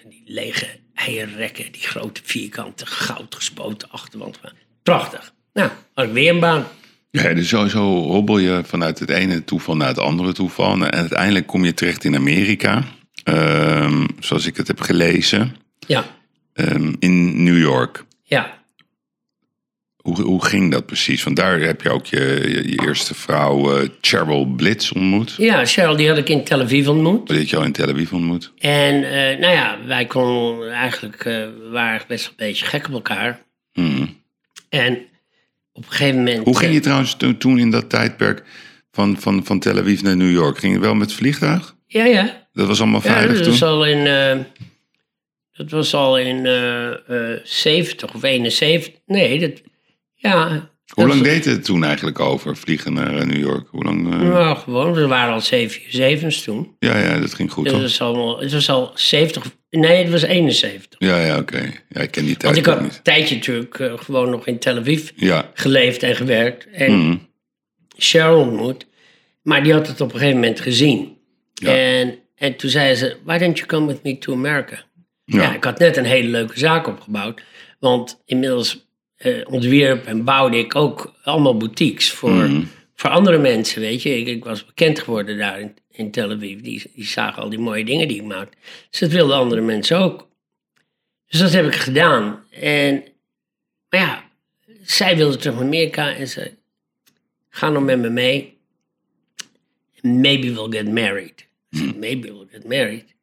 S2: van die lege eierrekken, die grote vierkante, goud gespoten achterwand. Prachtig. Nou, had ik weer een baan.
S1: Ja, dus sowieso hobbel je vanuit het ene toeval naar het andere toeval. En uiteindelijk kom je terecht in Amerika. Ehm, zoals ik het heb gelezen.
S2: Ja,
S1: Ehm, in New York.
S2: ja.
S1: Hoe, hoe ging dat precies? Want daar heb je ook je, je, je eerste vrouw, eh Cheryl Blitz, ontmoet.
S2: Ja, Cheryl, die had ik in Tel Aviv ontmoet.
S1: Die had je al in Tel Aviv ontmoet.
S2: En eh, nou ja, wij konden eigenlijk, eh, waren best wel een beetje gek op elkaar.
S1: Mhm.
S2: En op een gegeven moment...
S1: Hoe ging je trouwens toen, in dat tijdperk van, van, van Tel Aviv naar New York? Ging je wel met vliegtuig?
S2: Ja, ja.
S1: Dat was allemaal
S2: ja
S1: veilig
S2: dat was
S1: toen?
S2: al in... dat was al in eh eh 70 of 71. Nee, dat... Ja.
S1: Hoe lang deed het toen eigenlijk over, vliegen naar eh, New York? Hoe lang?
S2: Nou, gewoon. We waren al 7 toen.
S1: Ja, ja, dat ging goed,
S2: Dus het, was allemaal, het was al 70... Nee, het was 71.
S1: Ja, ja, oké. Ja, ik ken die
S2: Want
S1: tijd
S2: ik
S1: ook
S2: had een tijdje natuurlijk eh, gewoon nog in Tel Aviv
S1: Ja.
S2: geleefd en gewerkt. En
S1: Mhm.
S2: Cheryl ontmoet. Maar die had het op een gegeven moment gezien.
S1: Ja.
S2: En, en toen zei ze, why don't you come with me to America?
S1: Ja.
S2: Ja. ik had net een hele leuke zaak opgebouwd. Want inmiddels eh, ontwierp en bouwde ik ook allemaal boutiques voor,
S1: Mhm.
S2: voor andere mensen, weet je. Ik, ik was bekend geworden daar in, in Tel Aviv. Die, die zagen al die mooie dingen die ik maakte. Dus dat wilden andere mensen ook. Dus dat heb ik gedaan. En, maar ja, zij wilde terug naar Amerika en ze ga nou met me mee. Maybe we'll get married. Zei, maybe we'll get married.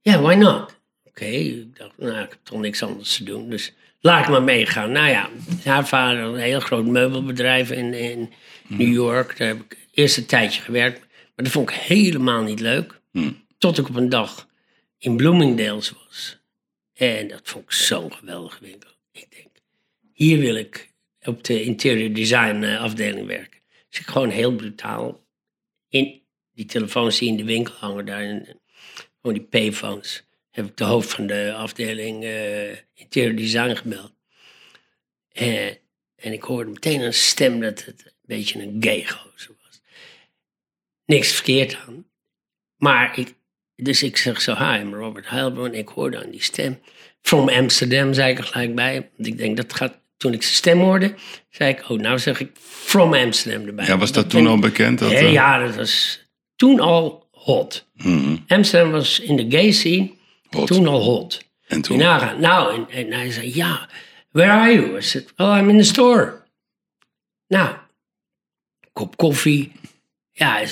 S2: Ja, why not? Oké, ik dacht, nou, ik heb toch niks anders te doen, dus laat ik maar meegaan. Nou ja, haar vader had een heel groot meubelbedrijf in, in New York. Daar heb ik eerst een tijdje gewerkt, maar dat vond ik helemaal niet leuk. Tot ik op een dag in Bloomingdale's was. En dat vond ik zo'n geweldige winkel. Ik denk, hier wil ik op de interior design eh, afdeling werken. Dus ik gewoon heel brutaal in die telefoons die in de winkel hangen daar, gewoon die payphones, heb ik de hoofd van de afdeling eh, interior design gebeld. En ik hoorde meteen een stem dat het een beetje een gay gozer was. Niks verkeerd aan. Maar ik, dus ik zeg zo, hi, I'm Robert Heilbron. Ik hoorde aan die stem. From Amsterdam, zei ik er gelijk bij. Want ik denk, dat gaat... Toen ik zijn stem hoorde, zei ik, oh, nou zeg ik From Amsterdam erbij.
S1: Ja, was dat toen al bekend? Dat,
S2: ja,
S1: eh,
S2: ja, dat was toen al hot.
S1: mhm.
S2: Amsterdam was in de gay scene
S1: Hot.
S2: toen al hot.
S1: En toen?
S2: Nou, en, en hij zei, ja, where are you? I said, well, I'm in the store. Nou, kop koffie. Ja,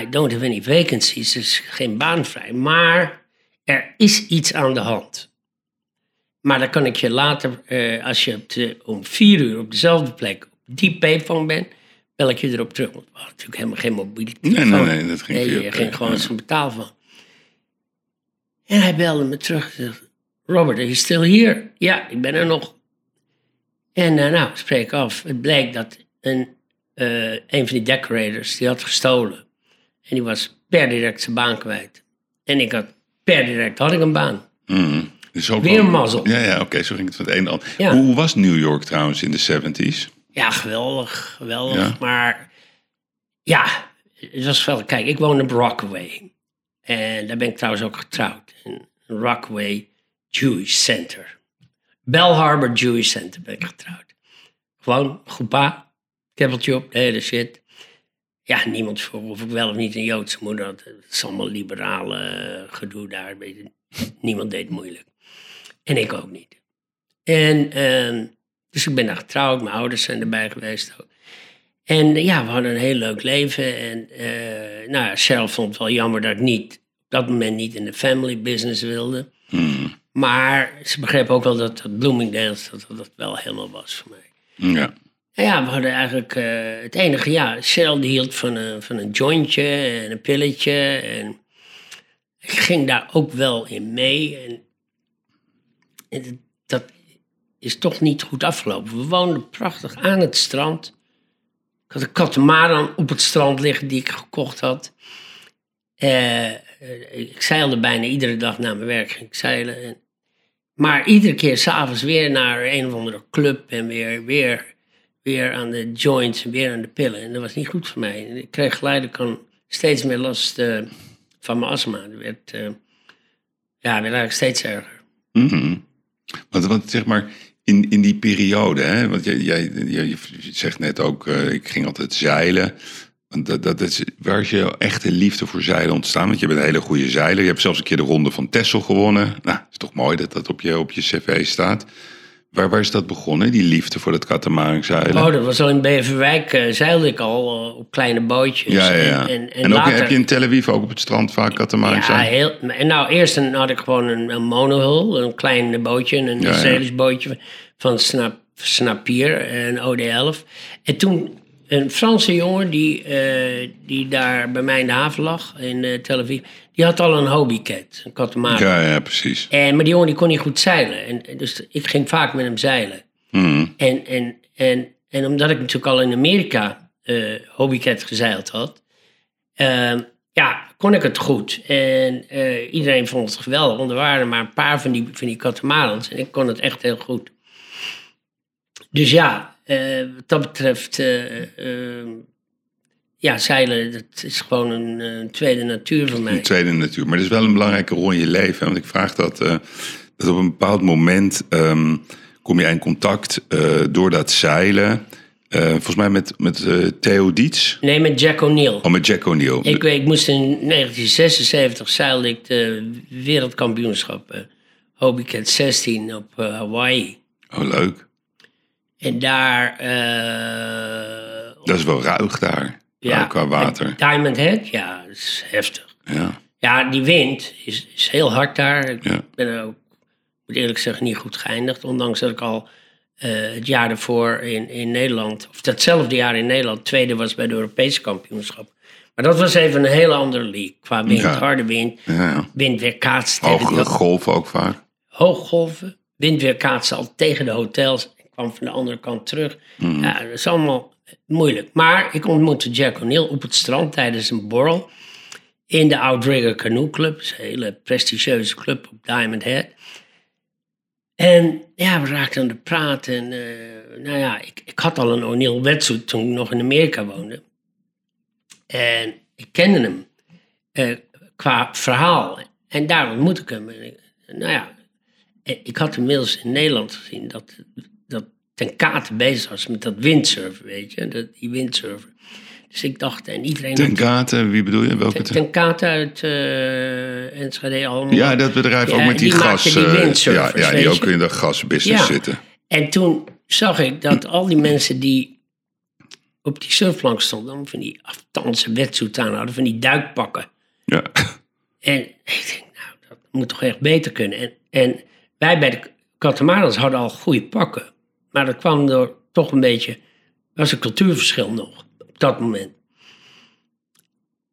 S2: I don't have any vacancies, dus geen baan vrij. Maar er is iets aan de hand. Maar dan kan ik je later, eh, als je de, om vier uur op dezelfde plek op die payphone bent, bel ik je erop terug. Want we hadden natuurlijk helemaal geen mobiele
S1: Nee, nee, nee, dat ging
S2: Nee, je ging gewoon zo'n betaal van. En hij belde me terug. en zegt, Robert, are you still here? Ja, ik ben er nog. En uh, nou, spreek af. Het bleek dat een, eh, een van die decorators, die had gestolen. En die was per direct zijn baan kwijt. En ik had per direct had ik een baan.
S1: Dus ook
S2: Weer een mazzel.
S1: Ja, ja oké, zo ging het van het een het ander.
S2: Ja.
S1: Hoe was New York trouwens in de 70s?
S2: Ja, geweldig, geweldig.
S1: Ja.
S2: Maar ja, het was wel... Kijk, ik woonde op Rockaway. En daar ben ik trouwens ook getrouwd. In Rockaway Jewish Center. Bell Harbor Jewish Center ben ik getrouwd. Gewoon, goepa, keppeltje op, de hele shit. Ja, niemand vroeg of ik wel of niet een Joodse moeder had. Het is allemaal liberale gedoe daar. Niemand deed moeilijk. En ik ook niet. En, ehm, dus ik ben daar getrouwd. Mijn ouders zijn erbij geweest ook. En eh, ja, we hadden een heel leuk leven. En eh nou, ja, Cheryl vond het wel jammer dat ik niet, op dat moment niet in de family business wilde.
S1: Hmm.
S2: Maar ze begreep ook wel dat, dat Bloomingdale's dat, dat dat wel helemaal was voor mij.
S1: Ja.
S2: Nou ja, we hadden eigenlijk eh, het enige, ja, Cheryl die hield van een, van een jointje en een pilletje. En ik ging daar ook wel in mee. En, en dat is toch niet goed afgelopen. We woonden prachtig aan het strand. Had een katamaran op het strand liggen die ik gekocht had. Eh, eh, ik zeilde bijna iedere dag naar mijn werk, ging zeilen. En, maar iedere keer s'avonds weer naar een of andere club en weer, weer, weer aan de joints en weer aan de pillen. En dat was niet goed voor mij. Ik kreeg geleidelijk steeds meer last eh, van mijn astma. Het werd, ja, werd eigenlijk steeds erger.
S1: Mhm. Want, want zeg maar, in, in die periode, hè, want jij, jij, jij- je zegt net ook, eh, ik ging altijd zeilen. Want dat, dat is, waar is je echte liefde voor zeilen ontstaan? Want je bent een hele goede zeiler. Je hebt zelfs een keer de ronde van Texel gewonnen. Nou, is toch mooi dat dat op je, op je cv staat. Waar, waar is dat begonnen, die liefde voor dat katamaranzeilen?
S2: Oh, dat was al in Beverwijk, eh, zeilde ik al eh, op kleine bootjes.
S1: ja, ja, ja.
S2: En, en, en,
S1: En, ook,
S2: later,
S1: heb je in Tel Aviv ook op het strand vaak
S2: Ja,
S1: katamaranzeilen?
S2: heel, en nou, eerst een, had ik gewoon een, een monohull, een klein bootje, een
S1: Ja, ja.
S2: Israëlisch bootje van Snap, Snapier, een OD11. En toen een Franse jongen die, eh, die daar bij mij in de haven lag, in Tel Aviv, die had al een hobbycat, een katamaran.
S1: ja, ja, precies.
S2: En, maar die jongen die kon niet goed zeilen. En, dus ik ging vaak met hem zeilen.
S1: Mhm.
S2: En, en, en, en omdat ik natuurlijk al in Amerika eh hobbycat gezeild had, ehm, ja, kon ik het goed. En eh, iedereen vond het geweldig, want er waren maar een paar van die, van die katamarans en ik kon het echt heel goed. Dus ja, eh, wat dat betreft, ja, zeilen, dat is gewoon een, eh, tweede natuur voor mij.
S1: Een tweede natuur. Maar dat is wel een belangrijke rol in je leven. hè? Want ik vraag dat, eh, dat op een bepaald moment ehm, kom je in contact eh, door dat zeilen. Volgens mij met, met Theo Dietz.
S2: Nee, met Jack O'Neill.
S1: Oh, met Jack O'Neill.
S2: Ik, ik moest in 1976 zeilde ik de wereldkampioenschap eh, Hobbycat 16 op Hawaii.
S1: Oh, leuk.
S2: En daar...
S1: Dat is wel ruig daar. Ja, qua water.
S2: Diamond Head, ja, dat is heftig.
S1: Ja.
S2: Ja, die wind is, is heel hard daar. Ik
S1: Ja.
S2: ben er ook, moet eerlijk zeggen, niet goed geëindigd. Ondanks dat ik al eh, het jaar daarvoor in, in Nederland, of datzelfde jaar in Nederland, tweede was bij de Europese kampioenschap. Maar dat was even een hele andere league. Qua wind,
S1: Ja.
S2: harde wind,
S1: ja,
S2: wind weer kaatst tegen
S1: Hogere
S2: die
S1: golven ook vaak.
S2: hooggolven. Wind weer kaatsen al tegen de hotels. Ik kwam van de andere kant terug.
S1: Hmm.
S2: Ja, dat is allemaal moeilijk. Maar ik ontmoette Jack O'Neill op het strand tijdens een borrel. In de Outrigger Canoe Club. Een hele prestigieuze club op Diamond Head. En ja, we raakten aan de praat. En eh, nou ja, ik, ik had al een O'Neill wetsuit toen ik nog in Amerika woonde. En ik kende hem eh, qua verhaal. En daar ontmoette ik hem. Nou ja, eh, ik had inmiddels in Nederland gezien dat Ten Kate bezig was met dat windsurfen, weet je, dat, die windsurfer. Dus ik dacht, en iedereen...
S1: Ten Kate, wie bedoel je? Welke
S2: Ten,
S1: ten-
S2: Kate uit eh Enschede allemaal.
S1: Ja, dat bedrijf ook met die,
S2: die
S1: gas.
S2: die
S1: eh,
S2: windsurfers,
S1: ja, ja, die ook in de gasbusiness
S2: Ja.
S1: zitten.
S2: En toen zag ik dat al die mensen die op die surfplank stonden, van die aftanse wetsuit aan hadden, van die duikpakken.
S1: Ja.
S2: En ik denk, nou, dat moet toch echt beter kunnen. En, en wij bij de Catamarans hadden al goede pakken. Maar dat kwam door toch een beetje, was een cultuurverschil nog op dat moment.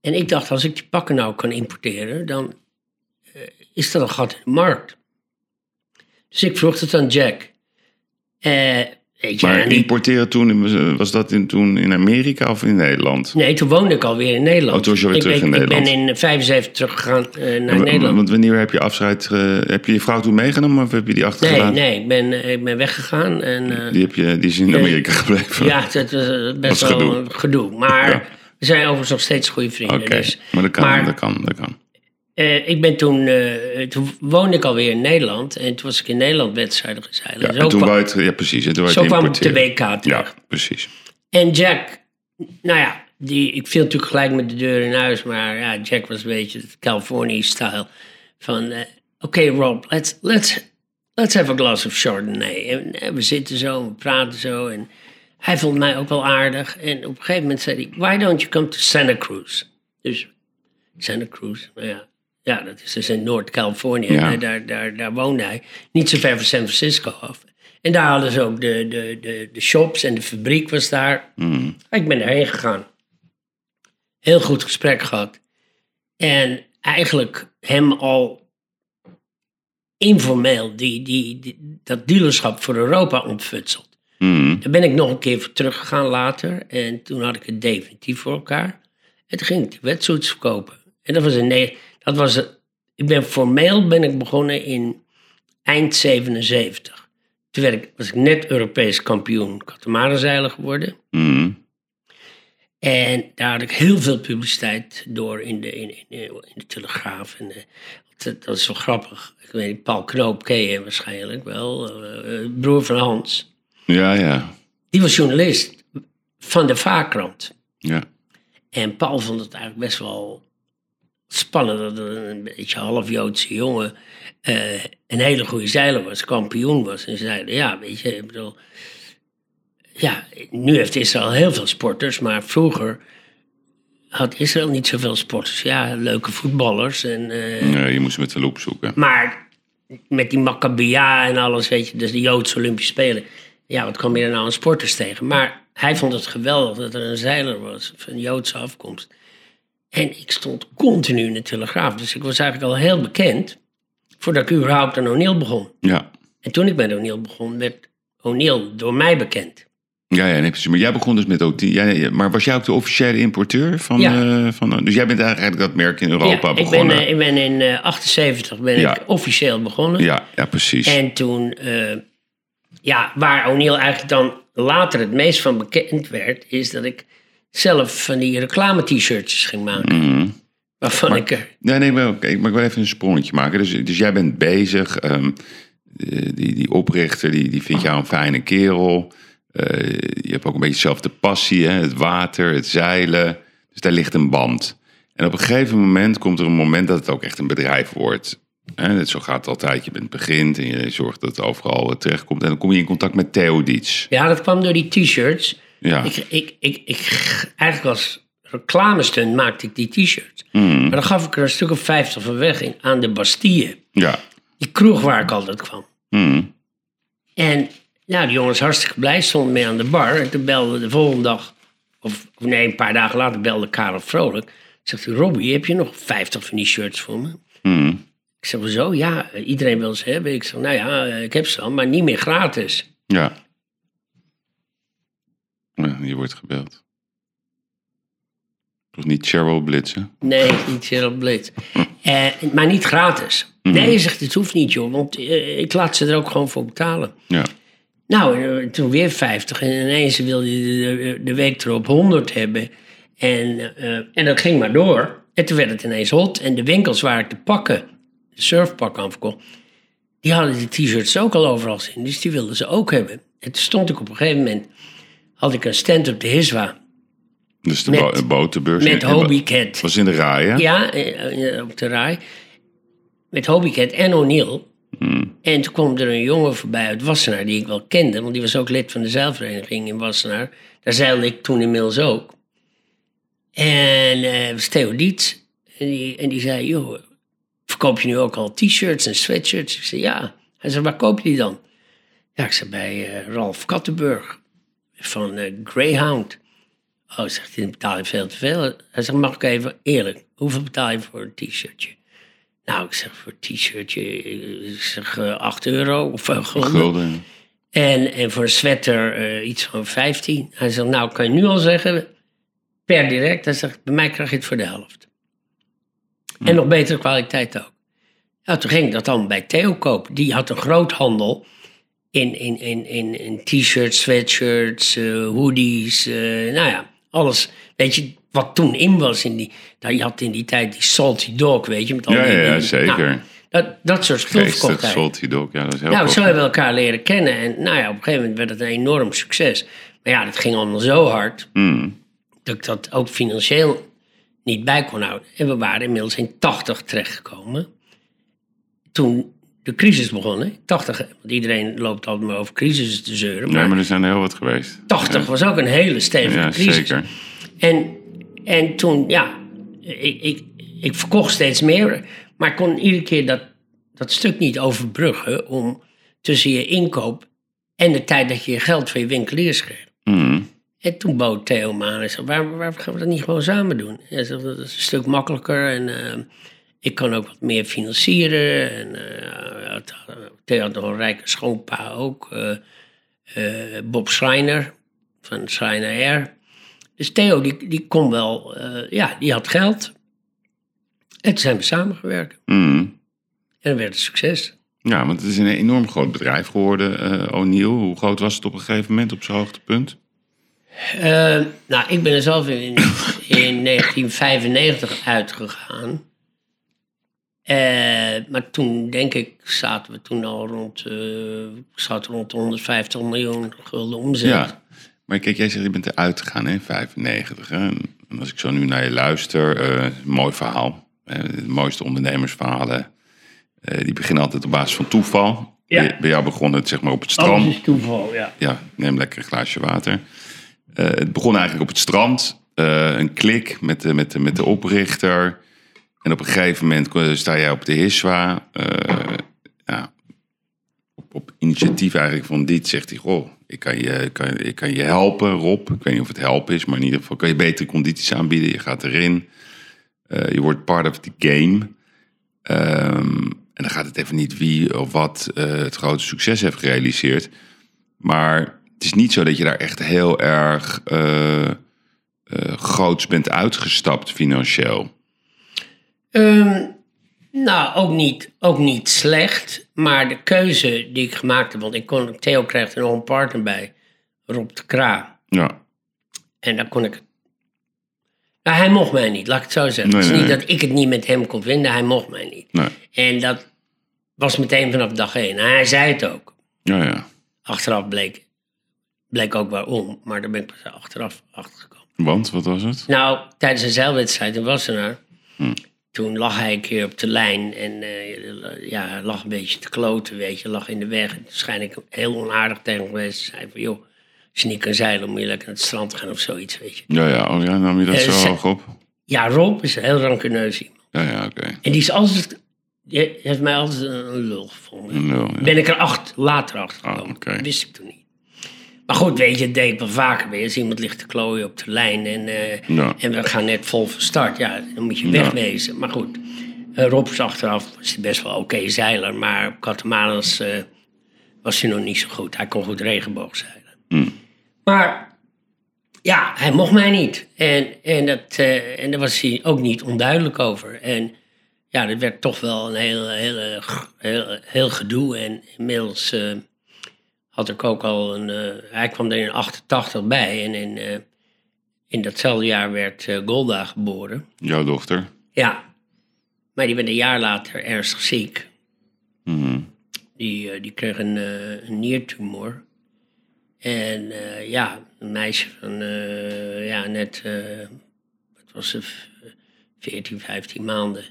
S2: En ik dacht, als ik die pakken nou kan importeren, dan eh, is dat een gat in de markt. Dus ik vroeg het aan Jack. Eh, weet je,
S1: Maar
S2: die-
S1: importeren toen, was dat in, toen in Amerika of in Nederland?
S2: nee, toen woonde ik alweer in Nederland.
S1: Oh, toen was je weer
S2: ik,
S1: terug
S2: ik,
S1: in Nederland.
S2: Ik ben in 75 teruggegaan eh, naar Nederland.
S1: Want wanneer heb je afscheid, eh, heb je je vrouw toen meegenomen of heb je die
S2: Nee,
S1: achtergelaten?
S2: nee, ik ben, eh, ik ben weggegaan. En,
S1: Die, heb je, die is in Amerika gebleven?
S2: ja, het was best
S1: Was
S2: wel
S1: gedoe.
S2: gedoe. Maar
S1: Ja.
S2: we zijn overigens nog steeds goede vrienden.
S1: Oké,
S2: Dus.
S1: maar dat kan,
S2: maar-
S1: dat kan, dat kan.
S2: Eh, ik ben toen, eh, toen woonde ik alweer in Nederland. En toen was ik in Nederland wedstrijden gezeild.
S1: Ja, en toen
S2: kwam-
S1: het, ja, precies. En toen
S2: zo kwam ik de. WK.
S1: Ja, precies.
S2: En Jack, nou ja, die, ik viel natuurlijk gelijk met de deur in huis. Maar ja, Jack was een beetje het California-style. Van, oké Rob, let's, let's, let's have a glass of Chardonnay. En, eh, we zitten zo, we praten zo. En hij vond mij ook wel aardig. En op een gegeven moment zei hij, why don't you come to Santa Cruz? Dus Santa Cruz, nou ja. Ja, dat is dus in Noord-Californië.
S1: Ja.
S2: Daar, daar, daar woonde hij. Niet zo ver van San Francisco af. En daar hadden ze ook de, de, de, de shops en de fabriek was daar.
S1: Mm.
S2: Ik ben daarheen gegaan. Heel goed gesprek gehad. En eigenlijk hem al informeel die, die, die- dat dealerschap voor Europa ontfutseld.
S1: Mm.
S2: Daar ben ik nog een keer voor teruggegaan later. En toen had ik het definitief voor elkaar. En toen ging ik die wetsuits verkopen. En dat was nee. Dat was het. Ik ben formeel ben ik begonnen in eind 77. Toen werd ik, was ik net Europees kampioen katamaranzeiler geworden.
S1: Mm.
S2: En daar had ik heel veel publiciteit door in de, in, in, in de Telegraaf. En, dat, dat is wel grappig. Ik weet niet, Paul Knoop ken je waarschijnlijk wel. eh, eh, broer van Hans.
S1: Ja, ja.
S2: Die was journalist van de Vaarkrant.
S1: Ja.
S2: En Paul vond het eigenlijk best wel spannend dat een beetje half-Joodse jongen eh, een hele goede zeiler was, kampioen was. En ze zeiden, ja, weet je, ik bedoel... Ja, nu heeft Israël heel veel sporters, maar vroeger had Israël niet zoveel sporters. Ja, leuke voetballers. En,
S1: Nee, je moest met de loep zoeken.
S2: maar met die Maccabia en alles, weet je, dus de Joodse Olympische Spelen. Ja, wat kwam je er nou aan sporters tegen? Maar hij vond het geweldig dat er een zeiler was van Joodse afkomst. En ik stond continu in de Telegraaf. Dus ik was eigenlijk al heel bekend voordat ik überhaupt aan O'Neill begon.
S1: Ja.
S2: En toen ik met O'Neill begon, werd O'Neill door mij bekend.
S1: Ja, ja, nee, precies. Maar jij begon dus met ook die. Ja, ja, maar was jij ook de officiële importeur van.
S2: Ja.
S1: eh, van dus jij bent eigenlijk dat merk in Europa
S2: ja, ik ben,
S1: begonnen.
S2: eh, ik ben in eh 78 ben
S1: Ja.
S2: ik officieel begonnen.
S1: ja, ja, precies.
S2: En toen, eh, ja, waar O'Neill eigenlijk dan later het meest van bekend werd, is dat ik zelf van die reclame-t-shirtjes ging maken.
S1: Mhm.
S2: Waarvan ik er.
S1: Nee, nee, maar, oké, maar ik wil even een sprongetje maken. Dus, dus jij bent bezig. ehm, eh, die, die oprichter, die, die vindt jou een fijne kerel. Eh, je hebt ook een beetje dezelfde passie, hè? het water, het zeilen. Dus daar ligt een band. En op een gegeven moment komt er een moment dat het ook echt een bedrijf wordt. Hè? Zo gaat het altijd. Je bent begint en je zorgt dat het overal eh, terechtkomt. En dan kom je in contact met Theo Dietz.
S2: Ja, dat kwam door die t-shirts.
S1: Ja.
S2: Ik, ik, ik, ik, eigenlijk als reclamestunt maakte ik die t-shirts.
S1: Mhm.
S2: Maar dan gaf ik er een stuk of 50 van weg in, aan de Bastille.
S1: Ja.
S2: Die kroeg waar ik altijd kwam.
S1: Mhm.
S2: En nou, die jongens hartstikke blij, stonden mee aan de bar. En toen belde de volgende dag, of of nee, een paar dagen later belde Karel Vrolijk. Zegt hij, Robbie, heb je nog 50 van die shirts voor me?
S1: Mhm.
S2: Ik zeg, zo, ja, iedereen wil ze hebben. Ik zeg, nou ja, eh, ik heb ze al, maar niet meer gratis.
S1: Ja. Ja. Je wordt gebeld. Toch niet Cheryl Blitzen?
S2: Nee, niet Cheryl Blitz. Eh, maar niet gratis. Nee, je zegt, het hoeft niet, joh, want eh, ik laat ze er ook gewoon voor betalen.
S1: Ja.
S2: Nou, eh, toen weer 50 en ineens wilde je de, de week erop 100 hebben. En, en dat ging maar door. En toen werd het ineens hot. En de winkels waar ik de pakken, de surfpakken aan verkocht, die hadden die t-shirts ook al overal zien. Dus die wilden ze ook hebben. En toen stond ik op een gegeven moment, had ik een stand op de Hiswa
S1: Dus de
S2: Met-
S1: bo- botenbeurs.
S2: met
S1: was in de rij, hè?
S2: Ja, eh, eh, op de rij. Met Hobie Cat en O'Neill.
S1: Hmm.
S2: En toen kwam er een jongen voorbij uit Wassenaar die ik wel kende, want die was ook lid van de zeilvereniging in Wassenaar. Daar zeilde ik toen inmiddels ook. En eh was Theo Dietz. En die, en die zei, joh, verkoop je nu ook al t-shirts en sweatshirts? Ik zei, ja. Hij zei, waar koop je die dan? Ja, ik zei, bij Ralf Kattenburg van eh, Greyhound. Oh, zegt hij, dan betaal je veel te veel. Hij zegt, mag ik even eerlijk, hoeveel betaal je voor een t-shirtje? Nou, ik zeg, voor een t-shirtje, ik zeg eh 8 euro of uh, gulden. En, en voor een sweater eh, iets van 15. Hij zegt, nou kan je nu al zeggen, per direct. Hij zegt, bij mij krijg je het voor de helft. En nog betere kwaliteit ook. Nou, toen ging ik dat dan bij Theo kopen. Die had een groothandel in, in, in, in, in t-shirts, sweatshirts, eh, hoodies, eh, nou ja, alles. Weet je, wat toen in was. In die, nou, je had in die tijd die Salty Dog, weet je. Met al
S1: Ja,
S2: die,
S1: ja, zeker.
S2: nou, dat, dat soort hij.
S1: salty dog. Ja, dat is heel
S2: Nou,
S1: cool.
S2: zo hebben we elkaar leren kennen. En nou ja, op een gegeven moment werd het een enorm succes. Maar ja, dat ging allemaal zo hard
S1: Mm.
S2: dat ik dat ook financieel niet bij kon houden. En we waren inmiddels in 80 terechtgekomen. Toen de crisis begon, hè? 80, want iedereen loopt altijd maar over crisis te zeuren.
S1: Ja, Maar er zijn er heel wat geweest.
S2: 80 was ook een hele stevige
S1: Ja,
S2: crisis.
S1: zeker.
S2: En, en toen, ja, ik, ik, ik verkocht steeds meer. Maar ik kon iedere keer dat, dat stuk niet overbruggen om tussen je inkoop en de tijd dat je je geld van je winkeliers kreeg.
S1: Mm.
S2: En toen bood Theo me aan en zei, waarom, waarom gaan we dat niet gewoon samen doen? Hij zei, dat is een stuk makkelijker en eh, ik kan ook wat meer financieren. En, eh, had- Theo had nog een rijke schoonpa ook, eh, eh, Bob Schreiner van Schreiner Air. Dus Theo die, die kon wel, eh, ja, die had geld. En toen zijn we samengewerkt.
S1: Mm.
S2: En dat werd een succes.
S1: Ja, want het is een enorm groot bedrijf geworden, eh O'Neill. Hoe groot was het op een gegeven moment op zijn hoogtepunt?
S2: Eh, nou, ik ben er zelf in, in 1995 uitgegaan. Eh, maar toen, denk ik, zaten we toen al rond, ik zat rond de 150 miljoen gulden omzet.
S1: Ja. Maar kijk, jij zegt je bent eruit gegaan in 95. Hè? En als ik zo nu naar je luister, een mooi verhaal. De mooiste ondernemersverhalen, die beginnen altijd op basis van toeval.
S2: Ja.
S1: Bij, bij jou begon het zeg maar op het
S2: Alles
S1: strand.
S2: is toeval, ja.
S1: Ja, neem lekker een glaasje water. Het begon eigenlijk op het strand. een klik met de, met, de, met de oprichter. En op een gegeven moment sta jij op de Hiswa. eh, ja, op, op initiatief eigenlijk van dit zegt hij... Goh, ik kan, je, kan, ik kan je helpen, Rob. Ik weet niet of het helpen is, maar in ieder geval kan je betere condities aanbieden. Je gaat erin. Eh, je wordt part of the game. Ehm, en dan gaat het even niet wie of wat eh, het grote succes heeft gerealiseerd. Maar het is niet zo dat je daar echt heel erg groots bent uitgestapt financieel.
S2: Ehm, nou, ook niet, ook niet slecht. Maar de keuze die ik gemaakt heb, want ik kon, Theo kreeg er nog een partner bij, Rob de Kra.
S1: Ja,
S2: En dan kon ik. Nou, hij mocht mij niet, laat ik het zo zeggen.
S1: Nee,
S2: het is
S1: nee,
S2: niet
S1: nee.
S2: dat ik het niet met hem kon vinden, hij mocht mij niet. En dat was meteen vanaf dag één. En hij zei het ook.
S1: Ja, ja.
S2: Achteraf bleek, bleek ook waarom, maar daar ben ik pas achteraf achtergekomen.
S1: Want, wat was het?
S2: Nou, tijdens een zeilwedstrijd in Wassenaar, toen lag hij een keer op de lijn en eh, ja, lag een beetje te kloten, weet je, lag in de weg. En waarschijnlijk heel onaardig tegen hem geweest. Zei van, joh, als je niet kan zeilen, moet je lekker naar het strand gaan of zoiets, weet je.
S1: Ja, ja. Oh ja, nam je dat
S2: Eh,
S1: zo hoog op?
S2: Ja, Rob is een heel rancuneus iemand.
S1: Ja, ja, oké.
S2: En die is altijd, die heeft mij altijd een, lul gevonden.
S1: Een lul, ja.
S2: Ben ik er acht, later achter gekomen.
S1: Ah, oké.
S2: Dat wist ik toen niet. Maar goed, weet je, het deed ik wel vaker weer. Als iemand ligt te klooien op de lijn en, eh,
S1: Ja.
S2: en we gaan net vol van start. Ja, dan moet je
S1: Ja.
S2: wegwezen. Maar goed, eh, Rob is achteraf was hij best wel oké zeiler. Maar op Catamarans eh was hij nog niet zo goed. Hij kon goed regenboogzeilen.
S1: Hmm.
S2: Maar ja, hij mocht mij niet. En, en, dat, en daar was hij ook niet onduidelijk over. En ja, dat werd toch wel een heel, heel, heel, heel gedoe. En inmiddels had ik ook al een... eh, hij kwam er in 88 bij. En in, eh, in datzelfde jaar werd eh, Golda geboren.
S1: Jouw dochter?
S2: Ja, maar die werd een jaar later ernstig ziek.
S1: Mhm.
S2: Die, die kreeg een, een niertumor. En ja, een meisje van ja, net, wat was het, 14, 15 maanden.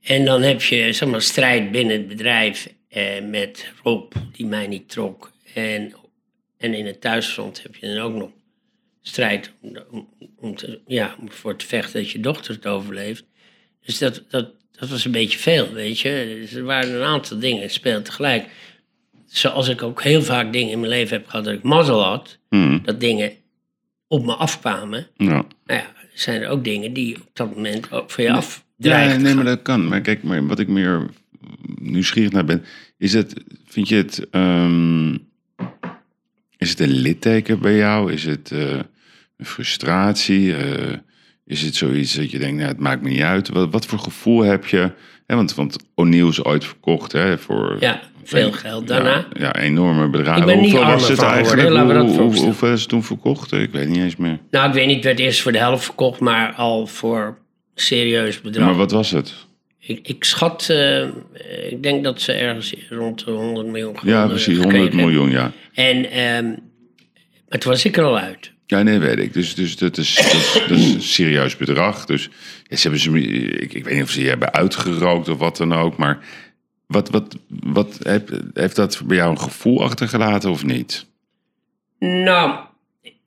S2: En dan heb je zeg maar, strijd binnen het bedrijf eh, met Rob, die mij niet trok. En, en in het thuisfront heb je dan ook nog strijd om, om, om te, ja, om voor te vechten dat je dochter het overleeft. Dus dat, dat, dat was een beetje veel, weet je. Dus er waren een aantal dingen, het speelde tegelijk. Zoals ik ook heel vaak dingen in mijn leven heb gehad dat ik mazzel had,
S1: Mhm.
S2: dat dingen op me afkwamen.
S1: Ja.
S2: Nou ja, zijn er ook dingen die op dat moment ook van je
S1: Ja,
S2: afdreigen.
S1: nee, maar dat kan. Maar kijk, maar wat ik meer nieuwsgierig naar ben, is het, vind je het, ehm, is het een litteken bij jou? Is het eh, een frustratie? Eh, Is het zoiets dat je denkt, nou, het maakt me niet uit. Wat, wat voor gevoel heb je? Hè, want, want O'Neill is ooit verkocht hè, voor...
S2: Ja, veel geld daarna.
S1: Ja, ja, enorme bedragen.
S2: Ik ben niet
S1: Hoeveel was het eigenlijk? Hoe- hoe- hoeveel is het toen verkocht? Ik weet niet eens meer.
S2: Nou, ik weet niet, het werd eerst voor de helft verkocht, maar al voor serieus bedrag.
S1: Maar wat was het?
S2: Ik, ik schat, eh, ik denk dat ze ergens rond de 100 miljoen
S1: Ja, precies,
S2: gekregen
S1: 100
S2: hebben.
S1: miljoen, ja.
S2: En ehm, maar toen was ik er al uit.
S1: Ja, nee, weet ik. Dus, dus dat, is, dat, is, dat is een serieus bedrag. Dus ja, ze hebben ze, ik, ik weet niet of ze je hebben uitgerookt of wat dan ook. Maar wat, wat, wat, heeft, heeft dat bij jou een gevoel achtergelaten of niet?
S2: Nou,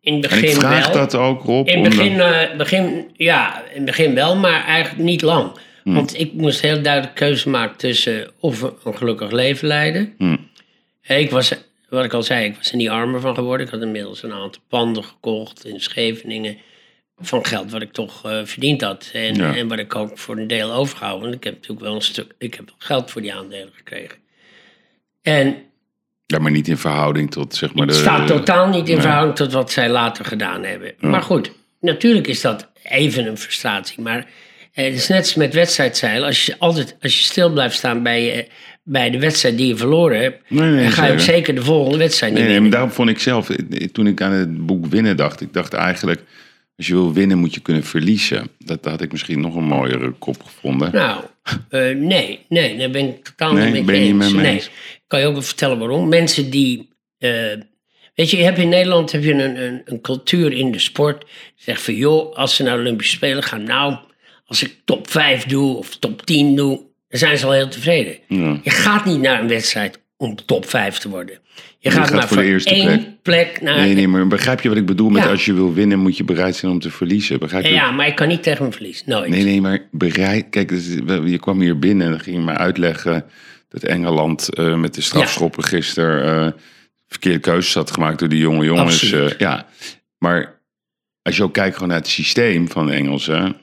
S2: in het
S1: En
S2: begin
S1: ik vraag
S2: wel.
S1: dat ook, Rob.
S2: In het begin, eh, begin, ja, in het begin wel, maar eigenlijk niet lang.
S1: Hmm.
S2: Want ik moest heel duidelijk keuze maken tussen of een gelukkig leven leiden.
S1: Hmm.
S2: Ik was, wat ik al zei, ik was er niet armer van geworden. Ik had inmiddels een aantal panden gekocht in Scheveningen. Van geld wat ik toch eh, verdiend had. En,
S1: Ja.
S2: en wat ik ook voor een deel overgehouden. Want ik heb natuurlijk wel een stuk, ik heb geld voor die aandelen gekregen. En
S1: Ja, maar niet in verhouding tot zeg maar de...
S2: het staat totaal niet in
S1: nee.
S2: verhouding tot wat zij later gedaan hebben. Maar goed, natuurlijk is dat even een frustratie. Maar het is net als met wedstrijdzeilen. Als je, altijd, als je stil blijft staan bij, eh, bij de wedstrijd die je verloren hebt...
S1: Nee, nee,
S2: dan ga je ook
S1: zeker.
S2: de volgende wedstrijd niet
S1: Nee,
S2: winnen.
S1: daarom vond ik zelf, eh, toen ik aan het boek Winnen dacht, ik dacht eigenlijk, als je wil winnen moet je kunnen verliezen. Dat, dat had ik misschien nog een mooiere kop gevonden.
S2: Nou, eh, nee, nee, daar ben ik totaal
S1: Nee,
S2: niet
S1: niet
S2: eens. nee.
S1: eens?
S2: Kan je ook wel vertellen waarom. Mensen die... eh, weet je, je hebt in Nederland heb je een, een, een cultuur in de sport. Zegt van, joh, als ze naar de Olympische Spelen gaan... Nou, als ik top 5 doe of top 10 doe... dan zijn ze al heel tevreden.
S1: Ja.
S2: Je gaat niet naar een wedstrijd om top 5 te worden. Je gaat,
S1: gaat
S2: maar
S1: voor
S2: voor,
S1: de eerste
S2: één plek, naar...
S1: Nee, nee, maar begrijp je wat ik bedoel met
S2: Ja.
S1: als je wil winnen moet je bereid zijn om te verliezen? Begrijp je?
S2: ja, maar ik kan niet tegen hem verliezen. Nooit.
S1: Nee, nee, maar bereid. Kijk, dus, je kwam hier binnen en dan ging je me uitleggen dat Engeland eh, met de strafschoppen gisteren eh, verkeerde keuzes had gemaakt door die jonge jongens. Eh, ja, maar als je ook kijkt gewoon naar het systeem van de Engelsen,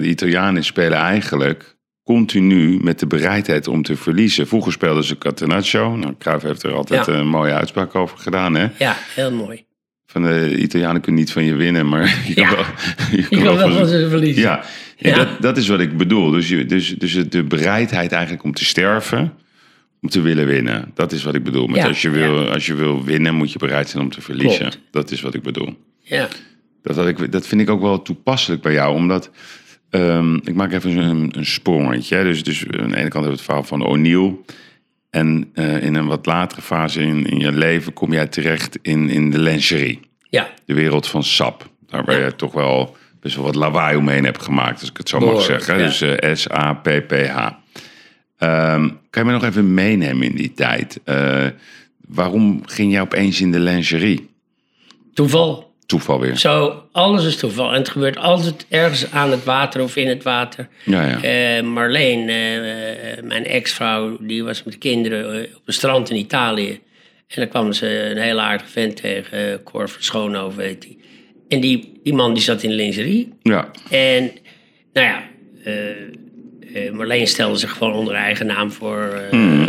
S1: de Italianen spelen eigenlijk continu met de bereidheid om te verliezen. Vroeger speelden ze Catenaccio. Nou, Cruijff heeft er altijd
S2: Ja.
S1: een mooie uitspraak over gedaan, hè?
S2: Ja, heel mooi.
S1: Van de Italianen kunnen niet van je winnen, maar je kan wel, je
S2: Je kan wel van ze verliezen.
S1: ja. Dat, dat is wat ik bedoel. Dus, je, dus, dus de bereidheid eigenlijk om te sterven, om te willen winnen. Dat is wat ik bedoel. Met als, je wil, als je wil winnen, moet je bereid zijn om te verliezen.
S2: Klopt.
S1: Dat is wat ik bedoel.
S2: Ja.
S1: Dat, had ik, dat vind ik ook wel toepasselijk bij jou, omdat... ehm, ik maak even een, een sprongetje. hè. Dus, dus aan de ene kant hebben we het verhaal van O'Neill. En eh, in een wat latere fase in, in je leven kom jij terecht in, in de lingerie
S2: ja.
S1: de wereld van SAP. Daar waar je toch wel best wel wat lawaai omheen hebt gemaakt, als ik het zo mag zeggen.
S2: ja.
S1: Dus eh, S-A-P-P-H. Ehm, kan je me nog even meenemen in die tijd? Eh, waarom ging jij opeens in de lingerie?
S2: Toeval.
S1: Toeval weer.
S2: Zo, alles is toeval. En het gebeurt altijd ergens aan het water of in het water.
S1: Ja, ja.
S2: Eh, Marleen, eh, eh, mijn ex-vrouw, die was met de kinderen op een strand in Italië. En dan kwam ze een hele aardige vent tegen, Cor van Schoonhoven heet die. En die, die man die zat in lingerie.
S1: Ja,
S2: En nou ja, Marleen stelde zich gewoon onder eigen naam voor. eh,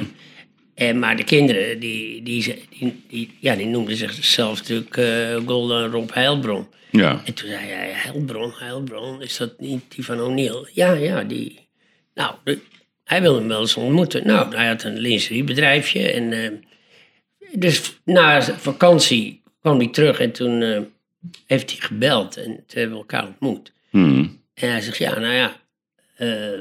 S2: en, maar de kinderen, die, die, die, die, ja, die noemden zichzelf natuurlijk eh, Golden Rob Heilbron.
S1: ja.
S2: En toen zei hij, Heilbron, Heilbron, is dat niet die van O'Neill? Ja, ja, die. Nou, de- hij wilde hem wel eens ontmoeten. Nou, hij had een lingeriebedrijfje. En, eh, dus na vakantie kwam hij terug en toen eh, heeft hij gebeld. En toen hebben we elkaar ontmoet.
S1: Hmm.
S2: En hij zegt, ja, nou ja, eh,